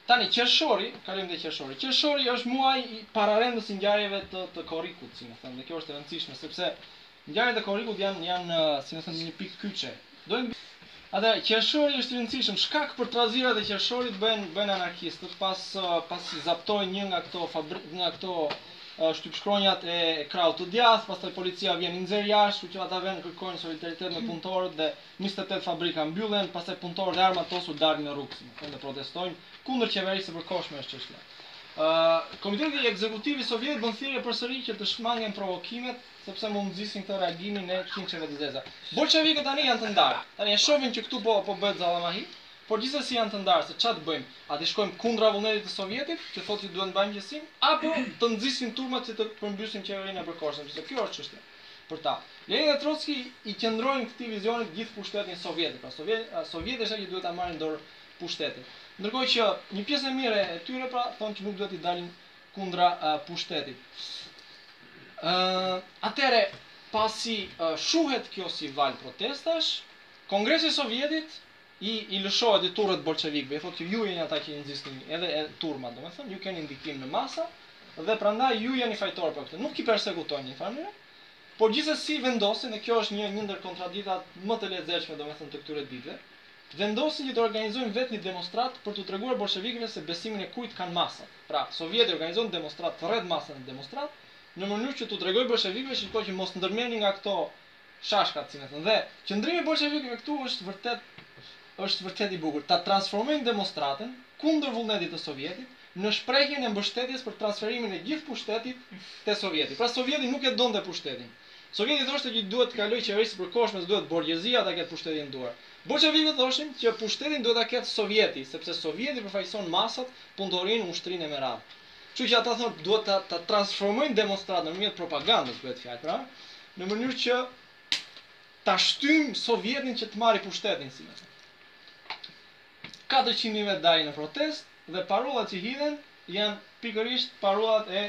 Tani qershori, kalojmë te qershori. Qershori është muaji pararendës i ngjarjeve të të korrikut, si me thënë, dhe kjo është e rëndësishme sepse Ngjarjet e korrikut janë janë si me thënë një pikë kyçe. Do e Atëherë, qershori është i rëndësishëm. Shkak për trazirat e qershorit bëhen bëhen anarkistët pas pasi zaptojnë një nga këto fabrik, nga këto shtypshkronjat e krahut të djathtë, pastaj policia vjen i nxjerr jashtë, kështu që ata vënë kërkojnë solidaritet me punëtorët dhe 28 fabrika mbyllen, pastaj punëtorët e armatosur dalin në rrugë, domethënë dhe protestojnë kundër qeverisë së përkohshme është çështja. Komiteti Ekzekutiv i Sovjetit bën thirrje përsëri që të shmangen provokimet sepse mund nxisin këto reagimin e qindsheve të zeza. Bolshevikët tani janë të ndarë. Tani e shohin që këtu po po bëhet zallamahi, por gjithsesi janë të ndarë se çfarë të bëjmë? A të shkojmë kundra vullnetit të sovjetit, që thotë që duhet të mbajmë qetësinë, apo të nxisim turmat që të përmbysin qeverinë e përkohshme, sepse kjo është çështja për ta. Lenin dhe Trotski i qëndrojnë këtij vizioni të gjithë pushtetin sovjetit, pra sovjet, sovjeti është ai që duhet ta marrë në dorë pushtetin. Ndërkohë që një pjesë e mirë e tyre pra thonë që nuk duhet të dalin kundra pushtetit. Atëherë, pasi shuhet kjo si valë protestash, Kongresi i Sovjetëve i i lëshohet i turret bolshevikëve, i thotë ju jeni ata që i nxisni edhe turmat, domethënë ju keni ndikim në masa dhe prandaj ju jeni fajtor për këtë. Nuk i persekutojnë në një farë mënyre, por gjithsesi vendosin dhe kjo është një një ndër kontradiktat më të lezetshme domethënë të këtyre ditëve, Vendosin që të organizojnë vetë një demonstratë për t'u treguar bolshevikëve se besimin e kujt kanë masat. Pra, Sovjeti organizon demonstratë thërret masat në demonstratë, në mënyrë që t'u tregojë bolshevikëve që shiko që mos ndërmerrni nga këto shashkat, si me thënë. Dhe, qëndrimi i bolshevikëve këtu është vërtet është vërtet i bukur, ta transformojnë demonstratën, kundër vullnetit të Sovjetit, në shprehjen e mbështetjes për transferimin e gjithë pushtetit te Sovjeti. Pra, Sovjeti nuk e donte pushtetin. Sovjeti thoshte që duhet të kalojë qeverisë së përkohshme, se duhet borgjezia ta ketë pushtetin në duar. Bolshevikët thoshin që pushtetin duhet ta ketë Sovjeti, sepse Sovjeti përfaqëson masat, punëtorinë, ushtrinë e me radhë. Kështu që ata thonë duhet ta ta transformojmë demonstratën nëpërmjet propagandës bëhet fjalë pra, në mënyrë që ta shtyjmë Sovjetin që të marri pushtetin, si me thënë. Katërqind mijë vetë dalin në protestë dhe parullat që hidhen Janë pikërisht parullat e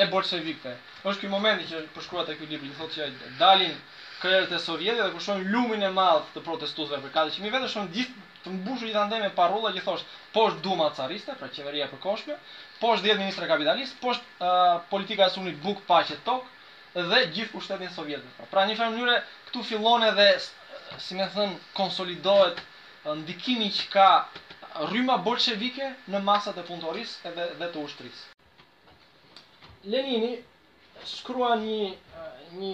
e bolshevikëve. Është ky momenti që përshkruhet te ky libër që thotë që dalin krerët e Sovjetit dhe kur shohin lumin e madh të protestuesve prej katërqind mijë vetësh shohin gjithë të mbushur gjithandej me parulla që thoshin poshtë Duma cariste, pra qeveria e përkohshme, poshtë dhjetë ministrat kapitalistë, poshtë politika e sulmit bukë, paqe, tokë dhe gjithë pushtetin sovjetëve. Pra në një farë mënyre këtu fillon edhe si me thënë konsolidohet ndikimi që ka rryma bolshevike në masat e punëtorisë dhe të ushtrisë. Lenini shkruan një një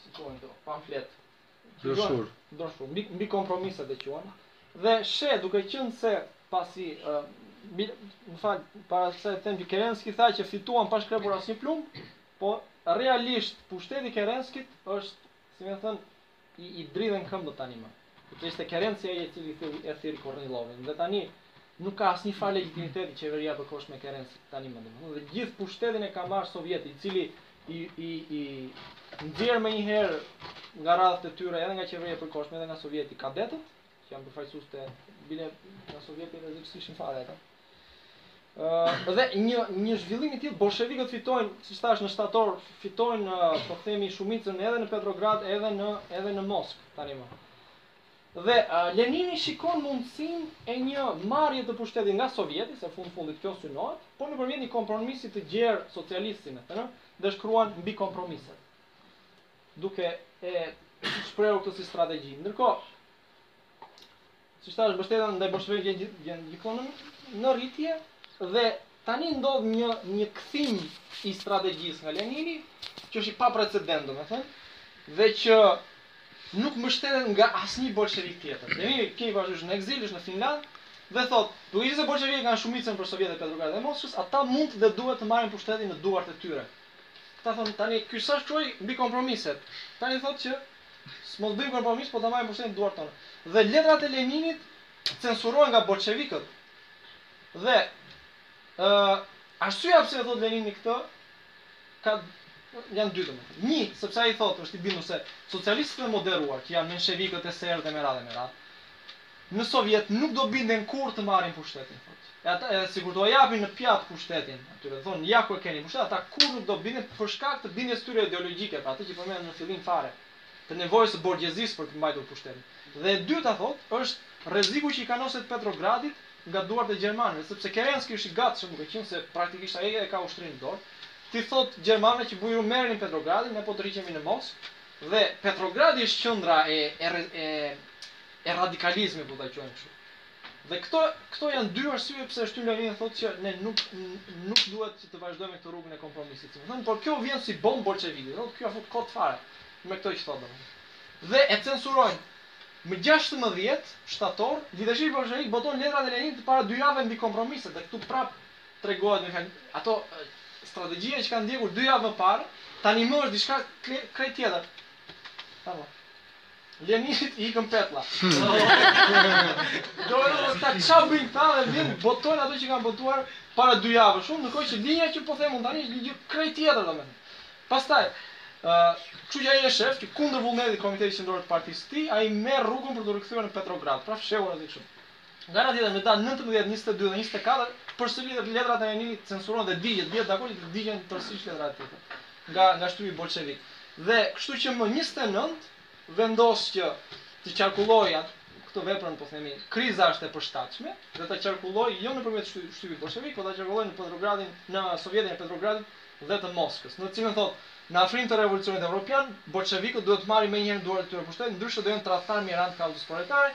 si quhen këto, pamflet, Broshurë. broshurë, mbi mbi kompromiset e quan, dhe sheh duke qenë se pasi ë Mil, më fal, para se të them që Kerenski tha që fituam pa shkrepur asnjë plumb, po realisht pushteti i Kerenskit është, si me thënë, I i dridhen këmbët tani më. Sepse ishte Kerenski ai i cili thirri e thirri Kornilovin dhe tani nuk ka asnjë farë legjitimiteti qeveria e përkohshme e Kerenskit tani më domethënë dhe gjithë pushtetin e ka marrë Sovjeti i cili i i i nxjerr menjëherë nga radhët e tyre edhe nga qeveria e përkohshme edhe nga Sovjeti kadetët që janë përfaqësues të bile nga Sovjeti rrezikësishin fare ata. Ëh, dhe një një zhvillim i tillë bolshevikët fitojnë, siç thashë në shtator, fitojnë po themi shumicën edhe në Petrograd, edhe në edhe në Moskë tani më. Dhe uh, Lenini shikon mundësinë e një marrje të pushtetit nga Sovjeti, se fund fundit kjo synohet, por nëpërmjet një kompromisi të gjerë socialist, si me thënë, dhe shkruan mbi kompromiset, duke e shprehur këtë si strategji. Ndërkohë, Siç thashë, mbështetja ndaj bolshevikëve vjen gjithë vjen gjithmonë në rritje dhe tani ndodh një një kthim i strategjisë nga Lenini, që është i paprecedentë, domethënë, dhe që nuk mbështetet nga asnjë bolshevik tjetër. Lenini kemi parasysh është në ekzil, është në Finlandë dhe thotë, duke qenë se bolshevikët kanë shumicën në sovjetet e Petrogradit dhe Moskës, ata mund dhe duhet të marrin pushtetin në duart e tyre. Këta thonë tani ky sa shkroi mbi kompromiset. Tani thotë që S'mos bëjmë kompromis, po ta marrim pushtetin në duart tona. Dhe letrat e Leninit censurohen nga bolshevikët. Dhe ë arsyeja pse e thotë Lenini këtë ka janë dy domethënë. Një, sepse ai thotë, është i bindur se socialistët e moderuar, që janë menshevikët eserët dhe me radhë me radhë, Në sovjet nuk do binden kurrë të marrin pushtetin thotë. E ata edhe sikur t'ua japin në pjatë pushtetin atyre, t'u thonë ja ku e keni pushtetin, ata kurrë nuk do binden për shkak të bindjes tyre ideologjike, pra atë që përmendëm në fillim fare, të nevojës së borgjezisë për të mbajtur pushtetin. Dhe e dyta thotë është rreziku që i kanoset Petrogradit nga duart e gjermanëve, sepse Kerenski është i gatshëm duke qenë se praktikisht ai e ka ushtrinë në dorë, t'u thotë gjermanëve që bujrum merreni Petrogradin, ne po tërhiqemi në Moskë dhe Petrogradi është qendra e e e radikalizmit do ta quajmë kështu. Dhe këto këto janë dy arsye pse shtyn Lenini thotë që ne nuk nuk duhet që të vazhdojmë me këtë rrugën e kompromisit. Do të thonë, por kjo vjen si bombë bolshevikëve. Do thotë kjo fut kot fare me këto që thotë domethënë. Dhe e censurojnë. Më 16 shtator, lidershipi bolshevik boton letrat e Leninit para dy javëve mbi kompromiset dhe këtu prap tregohet me fjalë ato strategjia që kanë ndjekur dy javë më parë, tani më është diçka krejt tjetër. Apo. Leninit i ikën petlla. Thotë këta ça bëjnë këta dhe vijnë botojnë ato që kam botuar para dy javësh unë ndërkohë që linja që po them unë tani është një gjë krejt tjetër domethënë pastaj ë kështu që ai e shef që kundër vullnetit komitetit qendror të partisë së tij ai merr rrugën për t'u rikthyer në Petrograd pra fshehurazi kështu Nga ana tjetër, në datë nëntëmbëdhjetë, njëzet e dy dhe njëzet e katër, përsëri letrat e Leninit censurohen dhe digjet, bie dakord që të digjen tërësisht letrat e tij, nga nga shtypi bolshevik. Dhe kështu që më njëzet e nëntë vendos që të qarkullojë atë këtë veprën po themi kriza është e përshtatshme dhe ta qarkullojë jo nëpërmjet shtypit bolshevik, por ta qarkullojë në Petrogradin, në Sovjetin e Petrogradit dhe të Moskës. Në të cilën thotë, në afrim të revolucionit evropian, bolshevikët duhet të marrin menjëherë në duart e tyre pushtetin, ndryshe do jenë tradhtarë mjeranë kauzës proletare,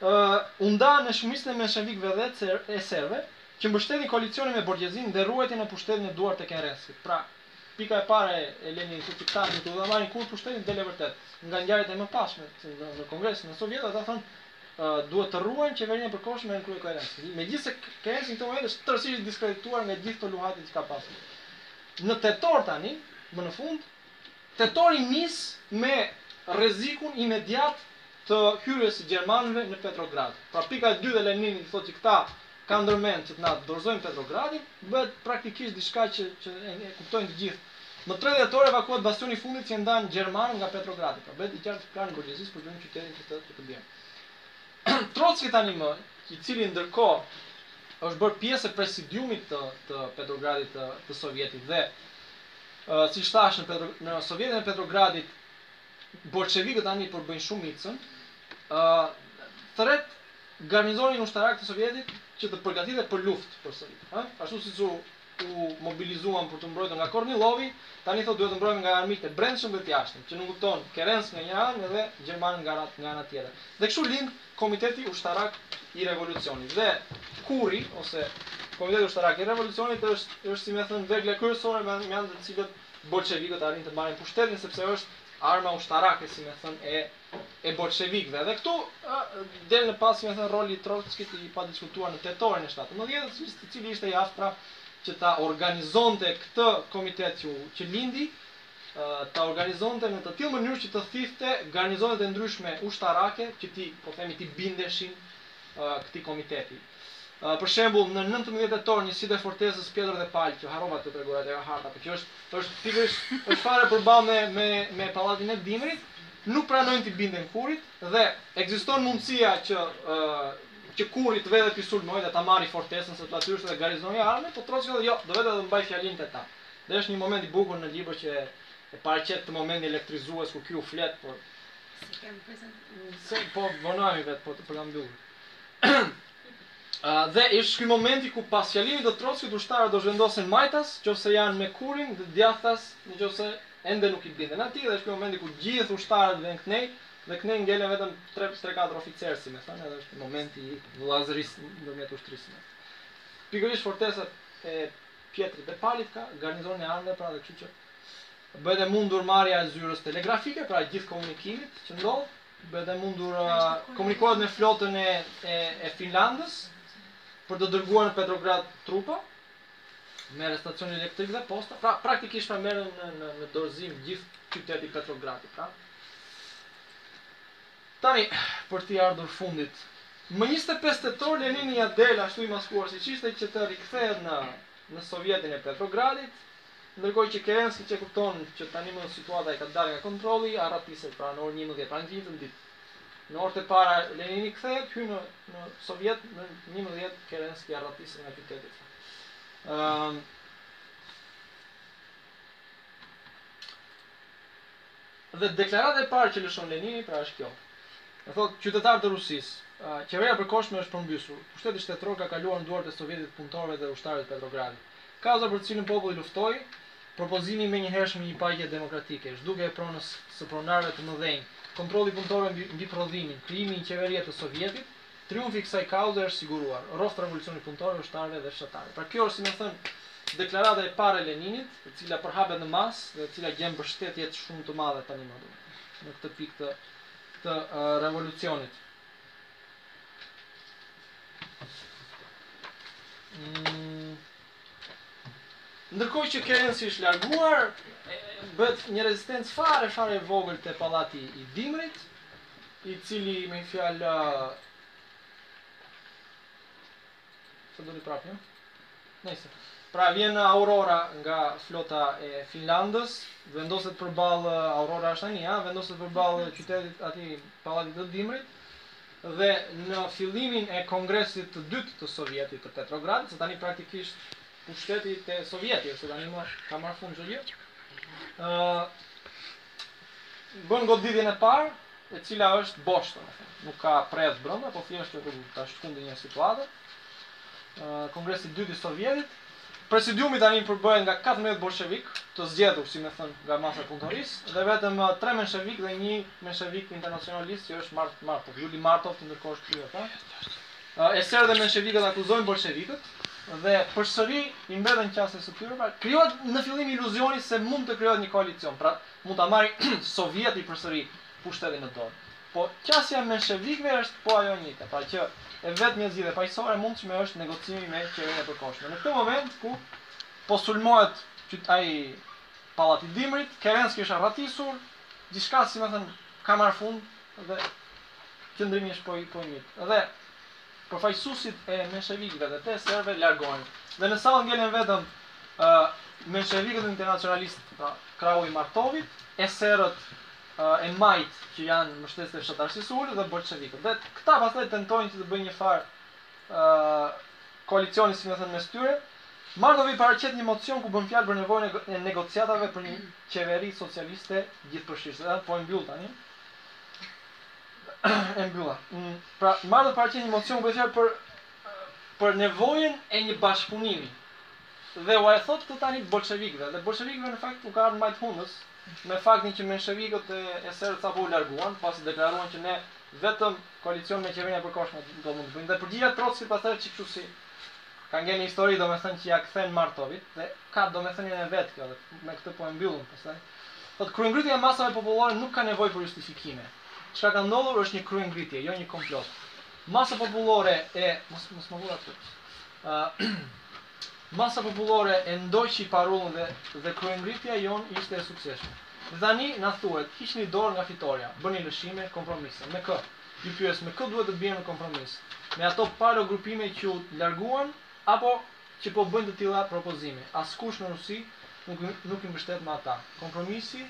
u nda në shumicën e menshevikëve dhe eserëve, që mbështetin koalicionin me borgjezinë dhe ruajtjen e pushtetit në duart e Kerenskit. Pra, pika e parë e Leninit thotë që këta nuk do ta marrin kurrë pushtetin, del e vërtetë. Nga ngjarjet e mëparshme në në Kongresin në Sovjet, ata thonë duhet të ruajmë qeverinë e përkohshme nën krye Kerenskit. Megjithëse Kerenski në këtë moment është tërësisht i diskredituar nga gjithë këto luhatjet që ka pasur. Në tetor tani, më në fund, Tetori nis me rrezikun imediat të hyrjes së gjermanëve në Petrograd. Pra pika e dytë e Leninit që thotë që këta kanë ndërmend që t'ua dorëzojnë Petrogradin, bëhet praktikisht diçka që që e kuptojnë të gjithë. Më tre tetor evakuohet bastioni i fundit që e ndan gjermanët nga Petrogradi. Pra bëhet i qartë plani i borgjezisë për të lënë qytetin që të që të bjerë. Trocki tani më, i cili ndërkohë është bërë pjesë e presidiumit të të Petrogradit të të Sovjetit dhe Siç thashë në Petro, në Sovjetin e Petrogradit bolshevikët tani përbëjnë shumicën. Ë thërret garnizonin ushtarak të Sovjetit që të përgatitej për luftë përsëri. Ë, ashtu siç u u mobilizuan për t'u mbrojtur nga Kornillovi, tani thotë duhet të mbrohemi nga armiqtë e brendshëm dhe të jashtëm, që nënkupton Kerenskin nga një anë edhe gjermanët nga nga ana tjetër. Dhe kështu lind Komiteti Ushtarak i Revolucionit. Dhe KUR-i ose Komiteti Ushtarak i Revolucionit është është si me thënë vegla kryesore me me anë të të cilës bolshevikët arrijnë të marrin pushtetin sepse është arma ushtarake si me thënë e e bolshevikëve. Dhe këtu ë del në pah si me thënë roli i Trockit i padiskutuar në tetorin e shtatëmbëdhjetës, i i cili ishte i aftë pra që ta organizonte këtë komitet që u që lindi ta organizonte në të tillë mënyrë që të thithte garnizonet e ndryshme ushtarake që t'i, po themi, t'i bindeshin këtij komiteti. Për shembull, në 19 tetor njësitë e fortesës Pjetër dhe Pal, që harrova t'jua tregoja tek harta, por që është është pikërisht është fare përballë me me me pallatin e Dimrit, nuk pranojnë t'i binden kurit dhe ekziston mundësia që që kuri të vejë t'i sulmojë dhe ta marrë fortesën, sepse aty është edhe garnizoni i armëve, po Trocki thotë jo, do vete dhe do mbaj fjalim te ta. Dhe është një moment i bukur në libër që e paraqet këtë momentin elektrizues ku ky u flet, por S'e kemi prezantuar. Se po vonohemi vetë po të për ta mbyllur. dhe është ky momenti ku pas fjalimit të Trockit ushtarët do zhvendosen majtas nëse janë me kurin dhe djathtas nëse ende nuk i binden atij dhe është ky momenti ku gjithë ushtarët venë këtej dhe këtej ngelen vetëm 3 3 4 oficerë si me thënë edhe është momenti i vëllazërisë ndërmjet ushtrisë. Pikërisht fortesa e Pjetrit dhe Palit ka garnizonin e armëve pra dhe kështu që bëhet e mundur marrja e zyrës telegrafike, pra gjithë komunikimit që ndodh, bëhet e mundur të komunikohet me flotën e e, e Finlandës për të dërguar në Petrograd trupa merret stacioni elektrik dhe posta, pra praktikisht pra merret në në në dorëzim gjithë qyteti i Petrogradit, pra. Tani, për t'i ardhur fundit, më njëzet e pesë tetor Lenini ja del ashtu i maskuar siç ishte që të rikthehet në në Sovjetin e Petrogradit, ndërkohë që Kerenski që e kupton që tani më situata i ka dalë nga kontrolli, arratiset pra në orë njëmbëdhjetë, pra në të njëjtën ditë. Në orët e para Lenini kthehet, hyn në në Sovjet, në njëmbëdhjetë Kerenski arratiset nga qyteti pra. Ëm. Dhe deklarata e parë që lëshon Lenini pra është kjo. Thotë, Qytetarë të Rusisë, qeveria e përkohshme është përmbysur. Pushteti shtetëror ka kaluar në duart e Sovjetit të punëtorëve dhe ushtarëve të Petrogradit. Kauza për të cilën populli luftoi, propozimi i menjëhershëm i një paqe demokratike, zhdukja e pronës së pronarëve të mëdhenj, kontrolli i punëtorëve mbi mbi prodhimin, krijimi i një qeverie të Sovjetit, Triumfi i kësaj kauze është siguruar. Rroftë revolucioni i punëtorëve, ushtarëve dhe fshatarëve. Pra kjo është si me thënë deklarata e parë e Leninit, e cila përhapet në masë dhe e cila gjen mbështetje shumë të madhe tani më domethënë në këtë pikë të të revolucionit. Mm. Ndërkohë që Kerenski është larguar, bëhet një rezistencë fare fare e vogël te pallati i Dimrit, i cili me një fjalë Sa do të prapë ju? Nëse. Pra vjen Aurora nga flota e Finlandës, vendoset përballë Aurora është anija, vendoset përballë qytetit, atij pallatit të Dimrit. Dhe në fillimin e Kongresit të Dytë të Sovjetit të Petrogradit, se tani praktikisht pushteti te Sovjeti, se tani më ka marrë fund çdo gjë. ë bën goditjen e parë, e cila është bosh domethënë, nuk ka predhë brenda, po thjesht është ta shkundë një situatë. Kongresi i dytë i Sovjetit. Presidiumi tani përbëhej nga 14 bolshevikë, të zgjedhur, si më thënë, nga masa e punëtorisë, dhe vetëm tre menshevikë dhe një menshevik internacionalist që është Mart Martov, Juli Martov, që ndërkohë është kryer ata. Eserët dhe menshevikët akuzojnë bolshevikët dhe përsëri i mbeten qasjes së tyre, pra krijohet në fillim iluzioni se mund të krijohet një koalicion, pra mund ta marri Sovjeti përsëri pushtetin në dorë. Po qasja e menshevikëve është po ajo e njëjta, pra që e vetmja zgjidhje paqësore e mundshme është negocimi me qeverinë e përkohshme. Në këtë moment ku po sulmohet qyt ai pallati i dimrit, Kerenski është arratisur, gjithçka si me thënë ka marrë fund dhe qëndrimi është po i po i njëjtë. Dhe përfaqësuesit e menshevikëve dhe të eserëve largohen. Dhe në sallë ngelen vetëm ë uh, menshevikët internacionalistë, pra krahu i Martovit, eserët e majtë që janë mbështetës të fshatarësisë së ulët dhe bolshevikët. Dhe këta pastaj tentojnë që të bëjnë një farë koalicioni, si më thënë, mes tyre. Martovi paraqet një mocion ku bën fjalë për nevojën e negociatave për një qeveri socialiste gjithëpërfshirëse. Ëh, po e mbyll tani. e mbylla. Mm, pra, Martovi paraqet një mocion ku bën fjalë për për nevojën e një bashkëpunimi. Dhe ua e thotë këtë tani bolshevikëve, dhe bolshevikëve në fakt u ka ardhur majë të hundës me faktin që menshevikët, eserët sapo u larguan, pasi deklaruan që ne vetëm koalicion me Qeverinë e Përkohshme do mund të bëjmë. Dhe përgjigja e Trockit pastaj që kështu si ka ngelë në histori domethënë që ia kthen Martovit dhe ka domethënien e vet kjo dhe me këtë po e mbyllëm pastaj thotë kryengritja e masave popullore nuk ka nevojë për justifikime. Çka ka ndodhur është një kryengritje, jo një komplot. Masa popullore e mos mos më vura këtu. Masa popullore e ndoqi parullën dhe kryengritja jonë ishte e suksesshme. Dhe tani na thuhet, hiqni dorë nga fitorja, bëni lëshime, kompromise. Me kë? Ju pyes, me kë duhet të biem në kompromis? Me ato palo grupime që u larguan apo që po bëjnë të tilla propozime? Askush në Rusi nuk i mbështet më ata. Kompromisi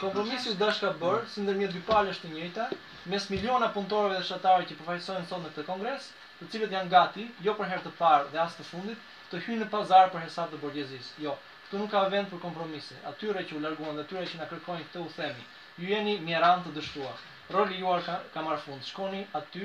Kompromisi u dashka bërë, si ndërmjet dy palësh të njëjta, mes miliona punëtorëve dhe fshatarëve që përfaqësohen sot në këtë Kongres, të cilët janë gati, jo për herë të parë dhe as të fundit, të hyjnë në pazar për hesap të borgjezisë. Jo, këtu nuk ka vend për kompromise. Atyre që u larguan dhe atyre që na kërkojnë këtë u themi, ju jeni mjeranë të dështuar. Roli juar ka marrë fund. Shkoni aty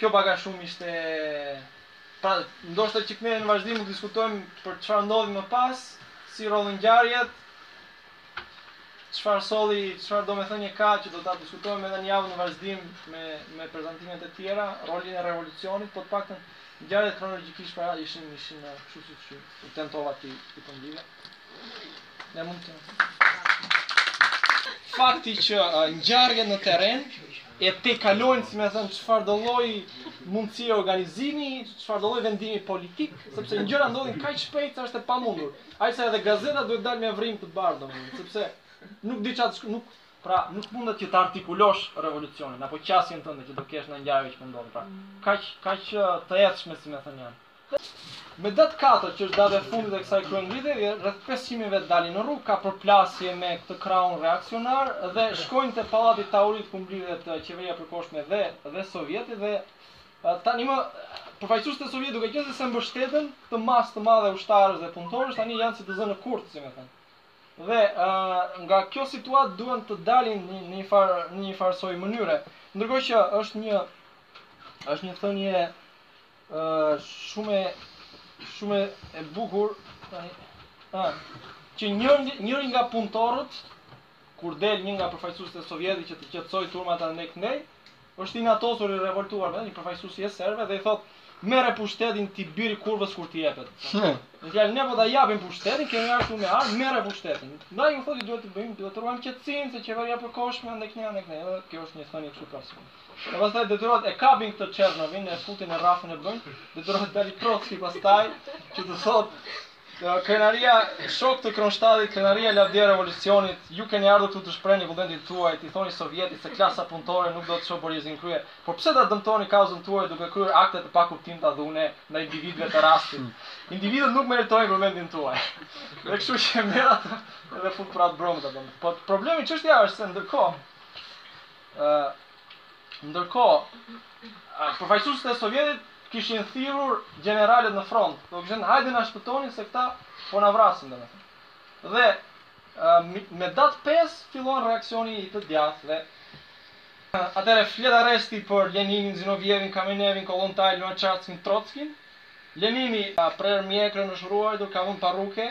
Kjo pak a shumë ishte pra ndoshta që ne në vazhdim mund të diskutojmë për çfarë ndodhi më pas, si rrodhën ngjarjet, çfarë solli, çfarë domethënie ka që do ta diskutojmë edhe në javën në vazhdim me me prezantimet e tjera, rolin e revolucionit, po të paktën ngjarjet kronologjikisht pra ishin ishin kështu siç tentova ti ti po ndive. Ne mund të Fakti që ngjarjet në terren e tejkalojnë, si më thënë, çfarëdolloj mundësie organizimi, çfarëdolloj vendimi politik, sepse gjërat ndodhin kaq shpejt se është e pamundur. Aq sa edhe gazeta duhet dalë me vrimë të bardhë domethënë, sepse nuk di çfarë nuk pra nuk mundet që të artikulosh revolucionin apo qasjen tënde që do kesh në ngjarje që po ndodhin. Pra, kaq kaq të ecshme si më thënë janë. Me datë katër, që është data e fundit e kësaj kryengritje, rreth pesëqind mijë vetë dalin në rrugë, ka përplasje me këtë krahun reaksionar dhe shkojnë te Pallati i Taurit ku mblidhet Qeveria e Përkohshme dhe dhe Sovjeti dhe tanimë përfaqësuesit e Sovjetit duke qenë se se s'e mbështetën këtë masë të madhe ushtarësh dhe punëtorësh tani janë si të zënë në kurth, si më thënë. Dhe ë nga kjo situatë duhet të dalin në një farë në një farë soi mënyre. Ndërkohë që është një është një thënie Shumë Shumë e bukur Tani Që njëri nga punëtorët Kur del një nga përfaqësuesit e sovjetit Që të qetësojë turmat andej këndej është i inatosur i revoltuar Një përfaqësues i eserëve dhe i thotë Merre pushtetin ti bir i kurvës kur t'jepet Një fjalë ne po ta japim pushtetin Kemi ardhur me ardh Merre pushtetin Ndaj ju thotë ju duhet të bëjmë Duhet të ruajmë qetësinë se qeveria e përkohshme Andej këndej Kjo është një thënie kështu prasur E pastaj detyrohet e kapin këtë Çernovin, e futin e rrahin e bëjnë, detyrohet të dalë Trocki pastaj që të thotë Krenaria shok të Kronstadit, Krenaria lavdia e revolucionit, ju keni ardhur këtu të shprehni vullnetin tuaj, t'i thoni sovjetit se klasa punëtore nuk do të shohë borgjezinë në krye, por pse ta dëmtoni kauzën tuaj duke kryer akte të pakuptimta dhune ndaj individëve të rastit. Individët nuk meritojnë vullnetin tuaj. Dhe kështu që merr atë dhe fut për atë bromit atë. Po problemi çështja është se ndërkohë Ë Ndërkohë, përfaqësuesit e Sovjetit kishin thirrur gjeneralët në front, do kishin thënë hajde na shpëtoni se këta po na vrasin domethënë. Dhe me datë 5 fillon reaksioni i të djathtëve. Atëherë fillon arresti për Leninin, Zinovjevin, Kamenevin, Kollontajn, Lunaçarskin, Trotskin. Lenini ka prerë mjekrën, është rruar, ka vënë parruke,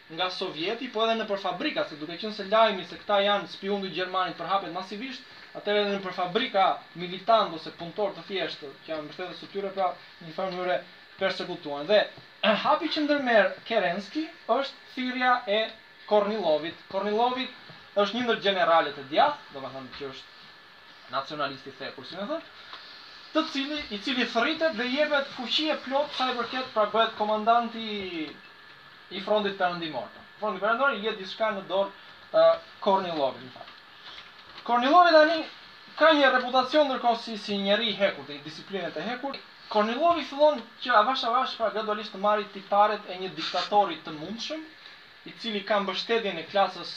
nga sovjeti, po edhe nëpër fabrika, se duke qenë se lajmi se këta janë spiunë të gjermanit përhapet masivisht, atëherë edhe nëpër fabrika militantë ose punëtorë të thjeshtë, që janë mbështetës të tyre, pra në një farë mënyre persekutohen. Dhe hapi që ndërmerr Kerensky është thirrja e Kornilovit. Kornilovi është një ndër gjeneralët e djathtë, domethënë që është nacionalist i thekur, si me thënë, të cili, i cili thërritet dhe i jepet fuqi e plotë sa i përket, pra bëhet komandant i i frontit perëndimor. Fronti perëndimor i jep diçka në dorë uh, Kornilovit, më fal. Kornilovi tani ka një reputacion ndërkohë si si njeri i hekurt, i disiplinës të hekurt. Kornilovi fillon që avash avash pra gradualisht të marrë tiparet e një diktatori të mundshëm, i cili ka mbështetjen e klasës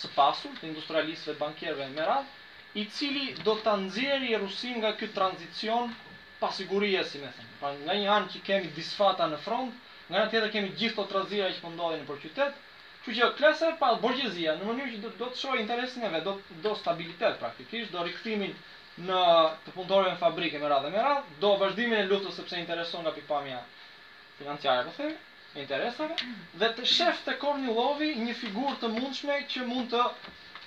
së pasur, të industrialistëve, bankierëve e me radhë, i cili do ta nxjerrë Rusinë nga ky tranzicion pasigurie, si me thënë. Pra nga një anë që kemi disfata në front, Nga ana tjetër kemi gjithë këto trazira që po ndodhin nëpër qytet, kështu që klasa e parë, borgjezia, në mënyrë që do të shohë interesin e vet, do do stabilitet praktikisht, do rikthimin në të punëtorëve në fabrikë e me radhë e me radhë, do vazhdimin e luftës sepse i intereson nga pikëpamja financiare po themi, e interesave, dhe sheh te Kornilovi një figurë të mundshme që mund të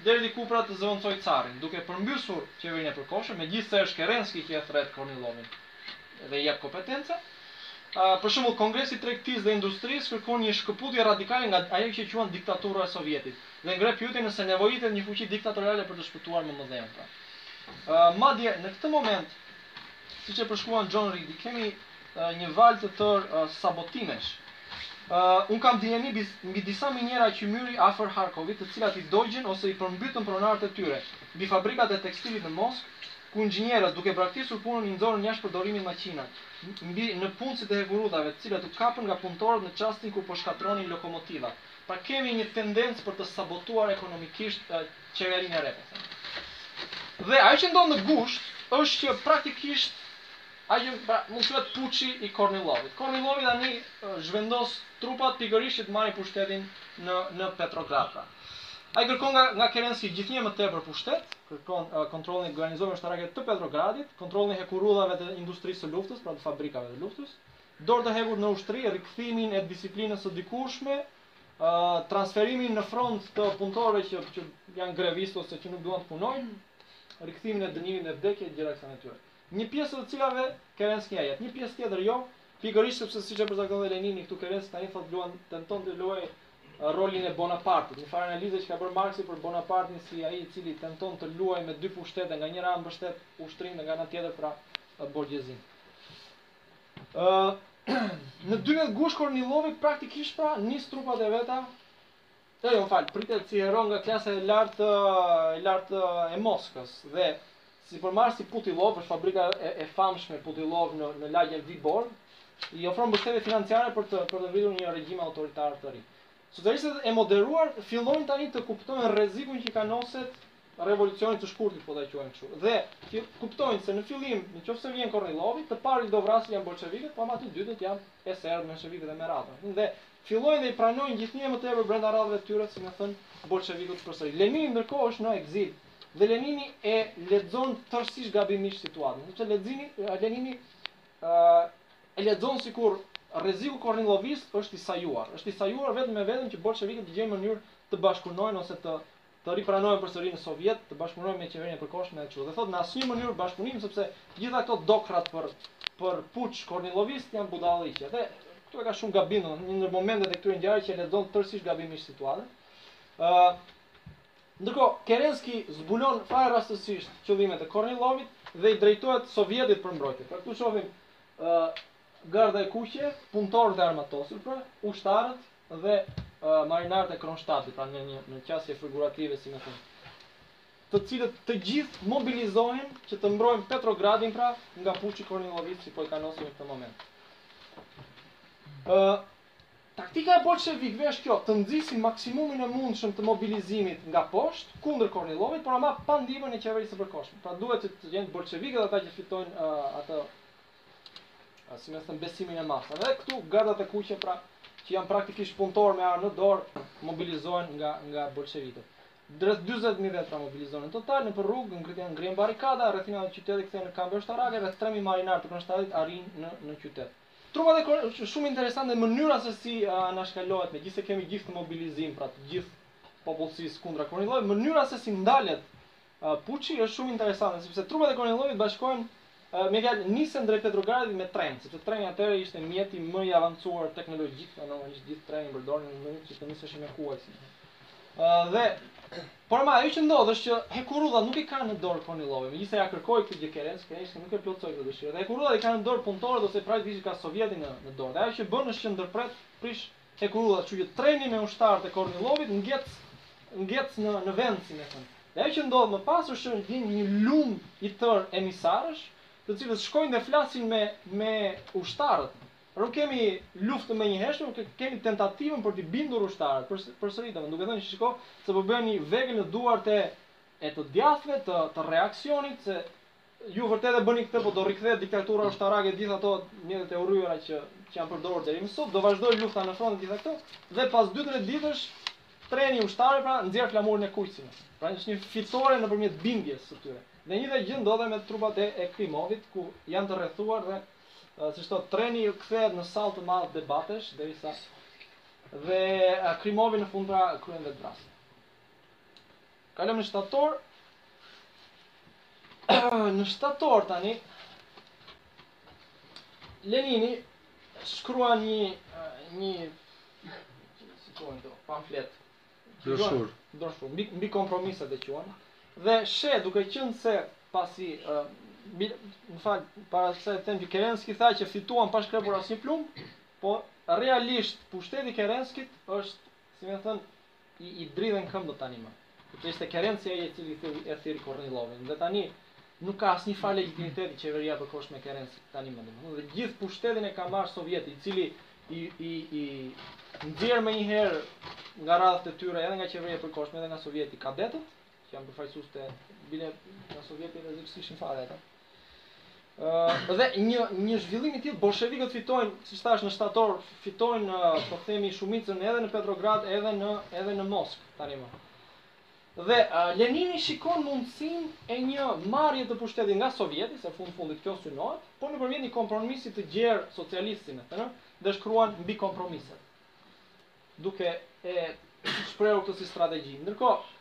deri diku pra të zëvendësojë Carrin, duke përmbysur qeverinë e përkohshme, megjithëse është Kerenski që e thret Kornilovin. dhe i jep kompetenca. Për shembull, Kongresi i Tregtisë dhe Industrisë kërkon një shkëputje radikale nga ajo që quan diktatura e Sovjetit dhe ngre pyetjen nëse nevojitet një fuqi diktatoriale për të shpëtuar mëmëdhenë. Madje, në këtë moment, siç e përshkruan John Reed, kemi një valë të tërë sabotimesh. Unë kam dijeni mbi disa miniera qymyri afër Harkovit, të cilat i dogjën ose i përmbytën pronarët e tyre, mbi fabrikat e tekstilit në Moskë, ku inxhinierët, duke braktisur punën i nxorën jashtë përdorimit maqinat, mbi nëpunësit e hekurudhave të cilët u kapën nga punëtorët në çastin kur po shkatërronin lokomotivat. Pra kemi një tendencë për të sabotuar ekonomikisht qeverinë e re, po them. Dhe ajo që ndodh në gusht është që praktikisht ajo që pra mund thuhet puçi i Kornillovit. Kornillovi tani zhvendos trupat pikërisht që të marri pushtetin në në Petrograd pra. Ai kërkon nga nga Kerenski gjithnjë e më tepër pushtet, kërkon uh, kontrollin e garnizoneve ushtarake të Petrogradit, kontrollin e hekurudhave të industrisë së luftës, pra të fabrikave të luftës, dorë të hekurt në ushtri, rikthimin e disiplinës së dikurshme, transferimin në front të punëtorëve që që janë grevistë ose që nuk duan të punojnë, rikthimin e dënimit me vdekje e gjëra të kësaj natyre. një pjesë të të cilave Kerensky ia jep, një pjesë tjetër jo, pikërisht sepse siç e përcakton dhe Lenini këtu Kerensky tani thotë luan tenton të luajë rolin e Bonapartit, një farë analize që ka bërë Marksi për Bonapartin si ai i cili tenton të luajë me dy pushtete, nga njëra anë mbështet ushtrinë dhe nga ana tjetër pra borgjezinë. Ë në dymbëdhjetë gusht Kornilovi praktikisht pra nis trupat e veta Të ju fal, pritet si hero nga klasa e lartë e lartë e Moskës dhe sipërmarrësi Putillov është fabrika e, e famshme Putillov në në lagjen Viborg, i ofron mbështetje financiare për të për të ngritur një regjim autoritar të ri. Socialistët e moderuar fillojnë tani të kuptojnë rrezikun që i kanoset revolucionit të shkurtit, po ta quajmë kështu. Dhe që kuptojnë se në fillim, nëse vjen Kornilovi, të parit do vrasin janë bolshevikët, po ama të dytët janë eserët, menshevikët e me radhë. Dhe Fillojnë dhe i pranojnë gjithnjë e më tepër brenda radhëve të tyre, si me thënë bolshevikët përsëri. Lenini ndërkohë është në ekzil dhe Lenini e lexon tërësisht gabimisht situatën, sepse Lenini Lenini ë e lexon sikur rreziku kornillovist është i sajuar, është i sajuar vetëm e vetëm që bolshevikët të gjejnë mënyrë të bashkëpunojnë ose të të ripranohen përsëri në Sovjet, të bashkëpunojnë me qeverinë e përkohshme e kështu. Dhe thotë në asnjë mënyrë bashkëpunim sepse të gjitha këto dokrrat për për puç kornilovist janë budalliqe. Dhe këtu e ka shumë gabim, domethënë një ndër momentet e këtyre ngjarjeve që e lexon tërësisht gabimisht situatën. ë Ndërkohë, Kerenski zbulon fare rastësisht qëllimet e Kornilovit dhe i drejtohet Sovjetit për mbrojtje. Pra këtu shohim ë garda e kuqe, punëtorët e armatosur, pra ushtarët, dhe marinarët e Kronshtatit, pra në një në qasje figurative, si më thënë, të cilët të gjithë mobilizohen që të mbrojnë Petrogradin pra nga puçi i Kornilovit që po e kanos në këtë moment. Ë taktika e bolshevikëve është kjo, të nxisin maksimumin e mundshëm të mobilizimit nga poshtë kundër Kornilovit, por ama pa ndihmën e qeverisë së përkohshme. Pra duhet që të jenë bolshevikët ata që fitojnë uh, atë si më thënë besimin e masave. Dhe këtu gardat e kuqe pra që janë praktikisht punëtor me armë në dorë, mobilizohen nga nga bolshevikët. Rreth 40000 vetë pra mobilizohen në total në rrugë, ngriten ngrihen barrikada, rrethinat e qytetit kthehen në kampe ushtarake, rreth 3000 marinarë të Kronstadit arrijnë në në qytet. Trupat e është shumë interesante mënyra se si uh, anashkalohet, megjithëse kemi gjithë mobilizim pra të gjithë popullsisë kundra Kornillovit, mënyra se si ndalet Puçi është shumë interesante sepse trupat e Kornillovit bashkohen me një fjalë nisen drejt Petrogradit me tren, sepse treni atëherë ishte mjeti më i avancuar teknologjik, pra normalisht gjithë trenin përdorin në vend që të niseshin me kuaj si. Ë dhe por më ajo që ndodh është që Hekurudha nuk e ka në dorë Kornillovi, megjithëse ja kërkoi këtë gjë Kerenskit, Kerenski nuk e plotësoi këtë dëshirë. Dhe Hekurudhat i kanë në dorë punëtorët ose praktikisht i ka Sovjeti në në dorë. Dhe ajo që bën është që ndërpret prish Hekurudhat, kështu që treni me ushtarët e Kornillovit ngec ngec në në vend, si me thënë. Dhe ajo që ndodh më pas është që vjen një lum i tërë emisarësh, të cilët shkojnë dhe flasin me me ushtarët. Pra nuk kemi luftë të menjëhershme, po kemi tentativën për t'i bindur ushtarët, për përsëri domethënë, duke thënë që shiko se po bëheni vegël në duart e e të djathtëve të të reaksionit se Ju vërtet e bëni këtë po do rikthehet diktatura ushtarake gjithë ato mjetet e urryera që që janë përdorur deri më sot do vazhdojë lufta në front e gjitha këto dhe pas dy tre ditësh treni i ushtarëve pra nxjerr flamurin e kuq, si me pra është një fitore nëpërmjet bindjes së tyre dhe njëjta gjë ndodh dhe me trupat e e Krimovit ku janë të rrethuar dhe siç thotë treni kthehet në sallë të madhe debatesh derisa dhe Krimovi në fund pra kryen vetëvrasje Kalojmë në shtator. në shtator tani Lenini shkruan një një si quhen këto pamflet. Broshurë. Broshurë. Mbi mbi kompromiset e quan. Dhe sheh duke qenë se pasi uh, më fal, para se të them që Kerenski tha që fituan pa shkrepur asnjë plumb, po realisht pushteti i Kerenskit është, si më thënë, I i dridhen këmbët tani më. Sepse ishte Kerenski ai i cili thirri e thirri Kornillovin dhe tani nuk ka asnjë farë legjitimiteti qeveria e përkohshme e Kerenskit tani më domethënë dhe gjithë pushtetin e ka marrë Sovjeti i cili i i i nxjerr menjëherë nga radhët e tyre edhe nga qeveria e përkohshme edhe nga Sovjeti kadetët që janë përfaqësues të bile nga Sovjeti as që ishin fare ata. Ëh, dhe në një zhvillim të tillë bolshevikët fitojnë, siç thashë në shtator, fitojnë po themi shumicën edhe në Petrograd, edhe në edhe në Moskë tanimë. Dhe uh, Lenini shikon mundësinë e një marrjeje të pushtetit nga Sovjeti, se fund fundit kjo synohet, por nëpërmjet një kompromisi të gjerë socialist, domethënë, dhe shkruan mbi kompromiset, duke e shprehur këtë si strategji. Ndërkohë,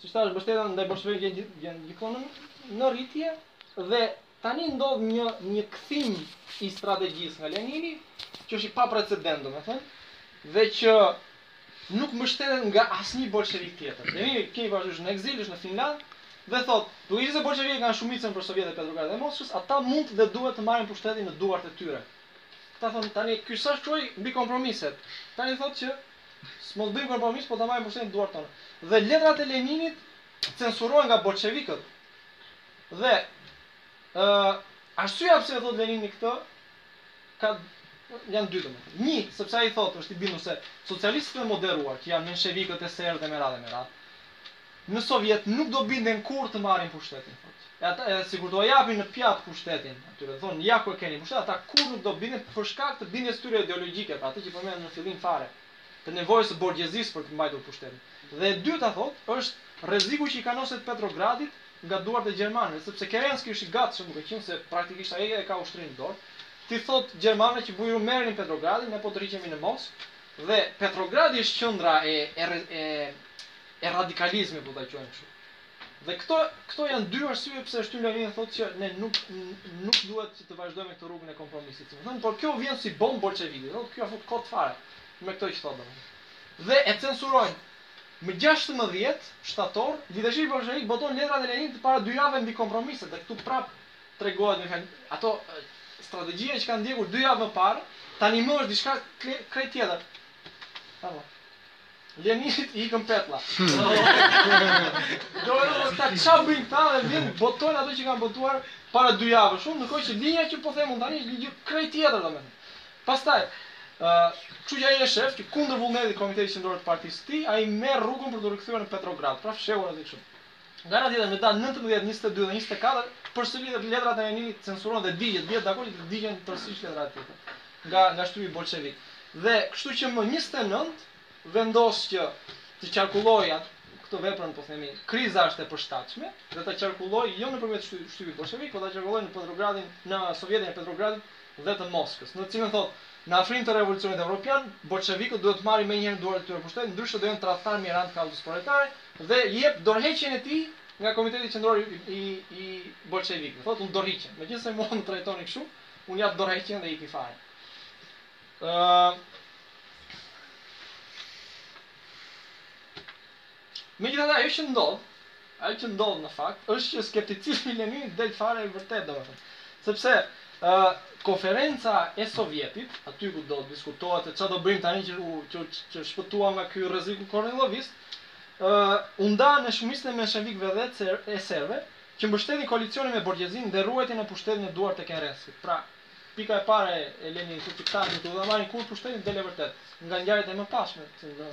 Siç thashë, mbështetja ndaj bolshevikëve vjen gjith, vjen gjithmonë në rritje dhe tani ndodh një një kthim i strategjisë nga Lenini, që është i paprecedent, domethënë, dhe që nuk mbështetet nga asnjë bolshevik tjetër. Lenini kemi parasysh në ekzil, është në Finlandë dhe thotë, duke qenë se bolshevikët kanë shumicën në sovjetet e Petrogradit dhe Moskës, ata mund dhe duhet të marrin pushtetin në duart e tyre. Këtë thotë tani, ky sa shkroi mbi kompromiset. Tani thotë që Të mos bëjmë kompromis, po ta marrim pushtetin në duart tona. Dhe letrat e Leninit censurohen nga bolshevikët. Dhe ë arsyeja pse e thotë Lenini këtë ka janë dy domethënë. Një, sepse ai thotë, është i bindur se socialistët e moderuar, që janë menshevikët eserët dhe me radhë me radhë, Në sovjet nuk do binden kurrë të marrin pushtetin. Thotë, ata edhe sikur t'ua japin në pjatë pushtetin atyre, thonë ja ku e keni pushtetin, ata kurrë nuk do binden për shkak të bindjes së tyre ideologjike, pra atë që përmenda në fillim fare, të nevojës së borgjezisë për të mbajtur pushtetin. Dhe e dyta thotë është rreziku që i kanoset Petrogradit nga duart e gjermanëve, sepse Kerensky është i gatshëm duke qenë se praktikisht ai e ka ushtrinë në dorë, t'u thotë gjermanëve që bujrum merreni Petrogradin, ne po tërhiqemi në Moskë dhe Petrogradi është qendra e e e radikalizmit po ta quajmë kështu. Dhe këto këto janë dy arsye pse shtyhet Lenini, thotë që ne nuk nuk duhet që të vazhdojmë me këtë rrugën e kompromisit. Domethënë, por kjo vjen si bombë bolshevikëve. Thonë ky ia fut kot fare me këto që thotë domethënë. Dhe e censurojnë. Më 16 shtator, lidershipi bolshevik boton letrat e Leninit përpara dy javëve mbi kompromiset dhe këtu prapë tregohet, domethënë, ato strategjia që kanë ndjekur dy javë më parë, tanimë është diçka krejt tjetër. Apo. Leninit i ikën petlla. Domethënë thotë ça bëjnë këta dhe vijnë botojnë ato që kam botuar para dy javësh unë, ndërkohë që linja që po them unë tani është një gjë krejt tjetër domethënë. Pastaj, ë, kështu që ai e shef që kundër vullnetit të Komitetit Qendror të partisë së tij, ai merr rrugën për t'u rikthyer në Petrograd, pra fshehurazi kështu. Nga ana tjetër, në datë nëntëmbëdhjetë, njëzet e dy dhe njëzet e katër, përsëri letrat e Leninit censurohen dhe digjen, bihet dakord që të digjen përsëri letrat e tij, nga nga shtypi bolshevik. Dhe kështu që më njëzet e nëntë vendos që të qarkullojë atë këtë veprën, po themi, kriza është e përshtatshme dhe ta qarkullojë jo nëpërmjet shtypit bolshevik, por ta qarkullojë në Petrogradin, në Sovjetin e Petrogradit dhe të Moskës, në të cilën thotë, Në afrim të Revolucionit Evropian, bolshevikët duhet të marrin menjëherë në duart e tyre pushtetin, ndryshe do jenë tradhtarë mjeranë të kauzës proletare, Dhe jep dorëheqjen e tij nga Komiteti Qendror i i Bolshevikëve. Thotë, unë dorëhiqem. Megjithëse mua më trajtoni kështu, unë jap dorëheqjen dhe iki fare. Ë Megjithatë ajo që ndodh, ajo që ndodh në fakt është që skepticizmi i Leninit del fare i vërtetë domethënë. Sepse ë uh, konferenca e Sovjetit, aty ku do diskutohet se çfarë do bëjmë tani që u që, që shpëtuam nga ky rreziku kornillovist, u nda në shumicën e menshevikëve dhe eserëve, që mbështetin koalicionin me borgjezinë dhe ruajtjen e pushtetit në duart e Kerenskit. Pra, pika e parë e Leninit thotë që këta nuk do ta marrin kurrë pushtetin, del e vërtetë. Nga ngjarjet e mëparshme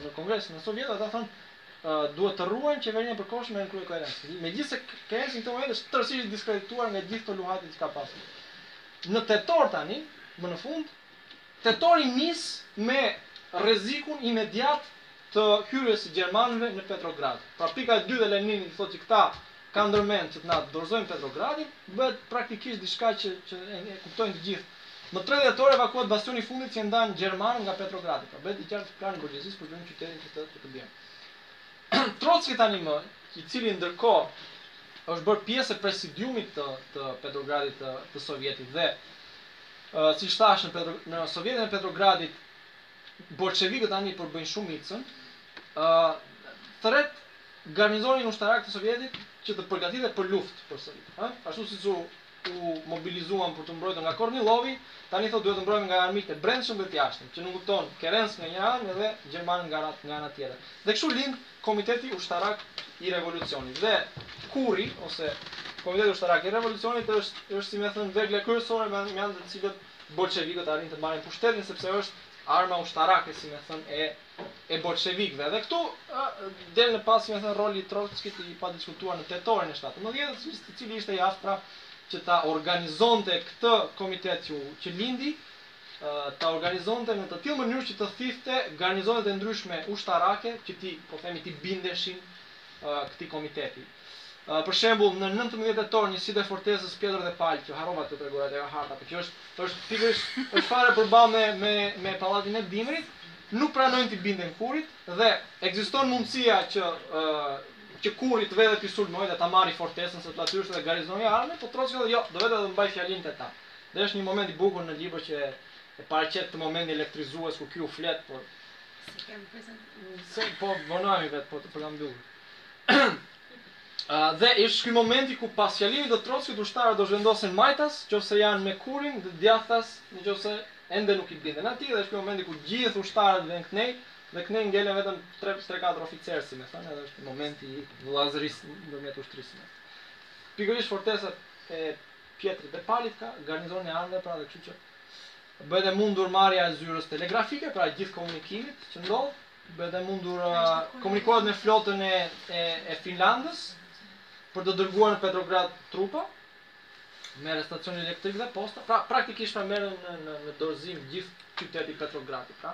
në Kongresin e Sovjetit, ata thonë duhet të ruajmë qeverinë e përkohshme me në krye Kerenskin. Megjithëse Kerenski në këtë moment është tërësisht i diskredituar nga gjithë këto luhatje që ka pasur. Në tetor tani, më në fund, Tetori nis me rrezikun imediat të hyrjes së gjermanëve në Petrograd. Pra pika e dytë e Leninit thotë që këta kanë ndërmend që të na dorëzojnë Petrogradin, bëhet praktikisht diçka që që e kuptojnë të gjithë. Më tre tetor evakuohet bastioni i fundit që ndan gjermanët nga Petrogradi. Pra bëhet i qartë plani i borgjezisë për të lënë qytetin që të që të bjerë. Trocki tani më, i cili ndërkohë është bërë pjesë e presidiumit të të Petrogradit të të Sovjetit dhe Siç thashë, në Petro, në Sovjetin e Petrogradit bolshevikët tani po bëjnë shumicën. ë thret garnizonin ushtarak të Sovjetit që të përgatitet për luftë përsëri, ë? Ashtu siç u u mobilizuan për t'u mbrojtur nga Kornilovi, tani thotë duhet të mbrohemi nga armiqtë e brendshëm dhe të jashtëm, që nënkupton Kerenskin nga një anë dhe gjermanët nga nga ana tjetër. Dhe kështu lind Komiteti Ushtarak i Revolucionit. Dhe KURR-i ose Komiteti Ushtarak i Revolucionit është është si me thënë vegla kryesore me me anë të të cilës bolshevikët arrijnë të marrin pushtetin sepse është arma ushtarake si me thënë e e bolshevikëve. Dhe këtu ë del në pah si me thënë roli i Trotskit i padiskutuar në tetorin e shtatëmbëdhjetës, i cili ishte i aftë pra që ta organizonte këtë komitet që u që lindi ta organizonte në të tillë mënyrë që të thithte garnizonet e ndryshme ushtarake që t'i, po themi, t'i bindeshin këtij komiteti. Për shembull, në 19 tetor njësitë e fortesës Pjetër dhe Pal, që harrova të tregoja te harta, por që është është pikërisht është fare përballë me me me pallatin e Dimrit, nuk pranojnë t'i binden KURR-it dhe ekziston mundësia që që KURR-i të vejë dhe t'i sulmojë dhe ta marrë fortesën, sepse aty është edhe garnizoni i armëve, po Trocki thotë jo, do vete edhe mbaj fjalim te ta. Dhe është një moment i bukur në libër që e paraqet këtë moment elektrizues ku ky u flet, por se kemi prezantuar. Se po vonohemi vetë, po të përkam duhur. dhe është ky momenti ku pas fjalimit të Trockit ushtarët do zhvendosen majtas, nëse janë me kurin dhe djathtas, nëse ende nuk i binden atij dhe është ky momenti ku gjithë ushtarët venë këtej dhe këtej ngelen vetëm 3-4 oficerë, si me thënë, edhe është momenti i vëllazërisë ndërmjet ushtrisë. Pikërisht fortesa e Pjetrit dhe Palit ka garnizonin e armëve pra dhe kështu që bëhet e mundur marrja e zyrës telegrafike, pra gjithë komunikimit që ndodh, bëhet e mundur komunikohet me flotën e e, e Finlandës për të dërguar në Petrograd trupa merret stacioni elektrik dhe posta, pra praktikisht pra merren në në në dorëzim gjithë qyteti i Petrogradit, pra.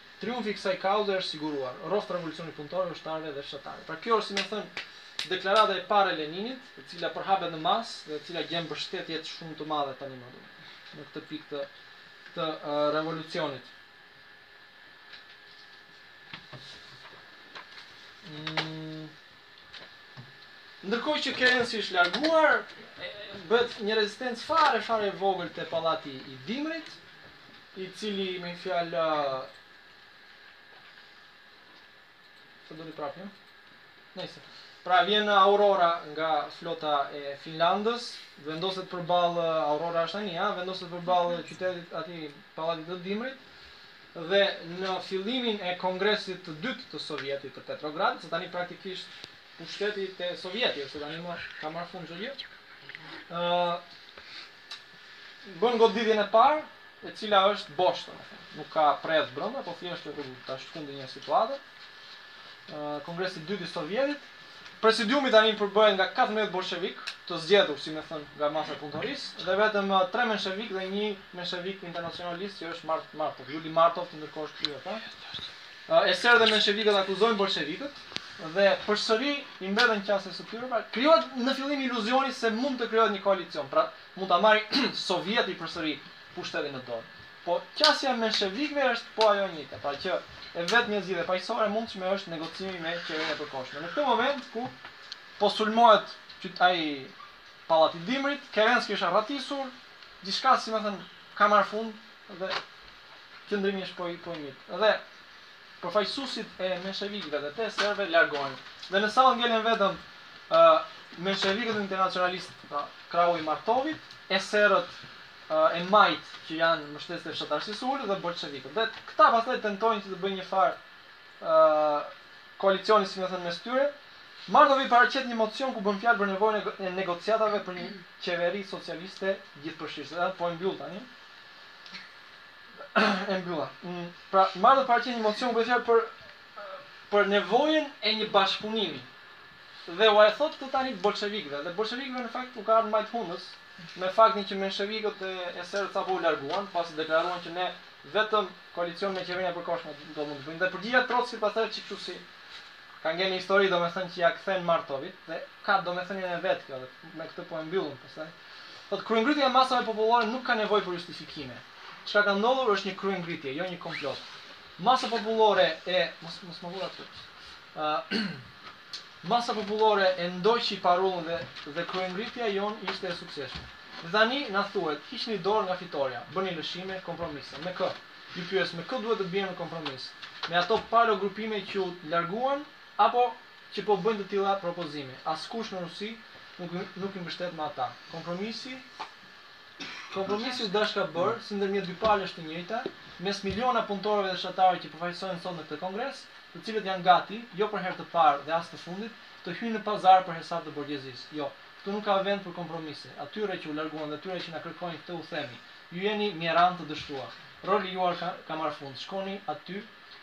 Triumfi i kësaj kauze është siguruar, rroftë revolucioni i punëtorëve, ushtarëve dhe fshatarëve. Pra kjo është, si me thënë, deklarata e parë e Leninit, e cila përhapet në masë dhe e cila gjen mbështetje shumë të madhe tani më në në këtë pikë të të revolucionit. Ndërkohë që Kerenski është larguar, bëhet një rezistencë fare fare e vogël te pallati i Dimrit, i cili me një fjalë Sa do të prapë jam? Nëse. Pra vjen Aurora nga flota e Finlandës, vendoset përballë Aurora është tani, ha, vendoset përballë qytetit aty pallatit të Dimrit. Dhe në fillimin e Kongresit të Dytë të Sovjetit të Petrogradit, se tani praktikisht pushteti te Sovjeti është tani më ka marrë fund çdo gjë. ë bën goditjen e parë, e cila është bosh, domethënë, nuk ka predh brenda, po thjesht është ta shkundë një situatë. ë Kongresi i Dytë i Sovjetit Presidiumi tani përbëhet nga katërmbëdhjetë bolshevikë, të zgjedhur, si me thënë, nga masa e punëtorisë, dhe vetëm tre menshevikë dhe një menshevik internacionalist që është Mart Martov, Juli Martov që ndërkohë është kryer ata. Eserët dhe menshevikët akuzojnë bolshevikët dhe përsëri i mbeten qasjes së tyre, pra krijohet në fillim iluzioni se mund të krijohet një koalicion, pra mund ta marrë sovjeti përsëri pushtetin në dorë. Po qasja e menshevikëve është po ajo e njëjta, pra që e vetmja zgjidhje paqësore e mundshme është negocimi me qeverinë e përkohshme. Në këtë moment ku po sulmohet qyt ai pallati i Dimrit, Kerenski është arratisur, gjithçka si me thënë ka marrë fund dhe qëndrimi është po i po i njëjtë. Dhe përfaqësuesit e menshevikëve dhe të eserëve largohen. Dhe në sallë ngelen vetëm ë uh, menshevikët internacionalistë, pra krahu i Martovit, eserët e majtë që janë mbështetës të fshatarësisë së ulët dhe bolshevikët. Dhe këta pastaj tentojnë që të bëjnë një farë ë koalicioni, si më thënë mes tyre. Martovi paraqet një mocion ku bën fjalë për nevojën e negociatave për një qeveri socialiste gjithëpërfshirëse. Ëh, po e mbyll tani. e mbylla. Mm, pra, Martovi paraqet një mocion ku bën fjalë për për nevojën e një bashkëpunimi. Dhe ua thotë këtë tani bolshevikëve, dhe bolshevikëve në fakt u ka ardhur majë të hundës, me faktin që menshevikët e eserët sapo u larguan, pasi deklaruan që ne vetëm koalicion me qeverinë e përkohshme do mund të bëjmë. Dhe përgjigja e Trockit pastaj që është siç ka ngel në histori, domethënë që ja kthen Martovit dhe ka domethënien e vet kjo dhe me këtë po e mbyllëm pastaj. Thotë kryengritja e masave popullore nuk ka nevojë për justifikime. Çka ka ndodhur është një kryengritje, jo një komplot. Masa popullore e mos mos më vura atë. Ë Masa popullore e ndoqi parullën dhe dhe kryengritja jonë ishte e suksesshme. Dhe tani na thuhet, hiqni dorë nga fitorja, bëni lëshime, kompromise. Me kë? Ju pyes, me kë duhet të biem në kompromis? Me ato palo grupime që u larguan apo që po bëjnë të tilla propozime? Askush në Rusi nuk nuk i mbështet më ata. Kompromisi? Kompromisi u dashka bërë, si ndërmjet dy palësh të njëjta, mes miliona punëtorëve dhe fshatarëve që përfaqësohen sot në këtë Kongres, të cilët janë gati, jo për herë të parë dhe as të fundit, të hyjnë në pazar për hesap të borgjezisë. Jo, këtu nuk ka vend për kompromise. Atyre që u larguan dhe atyre që na kërkojnë këtë u themi, ju jeni mjeranë të dështuar. Roli juaj ka marrë fund. Shkoni aty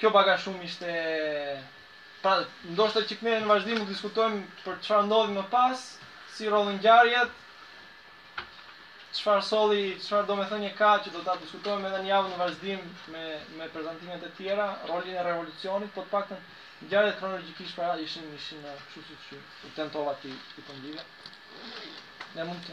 Kjo pak a shumë ishte pra ndoshta që ne në vazhdim mund të diskutojmë për çfarë ndodhi më pas, si rrodhën ngjarjet, çfarë solli, çfarë domethënie ka që do ta diskutojmë edhe në javën në vazhdim me me prezantimet e tjera, rolin e revolucionit, po të paktën ngjarjet kronologjikisht pra ishin ishin kështu siç u tentova t'i t'i po ndive. Ne mund të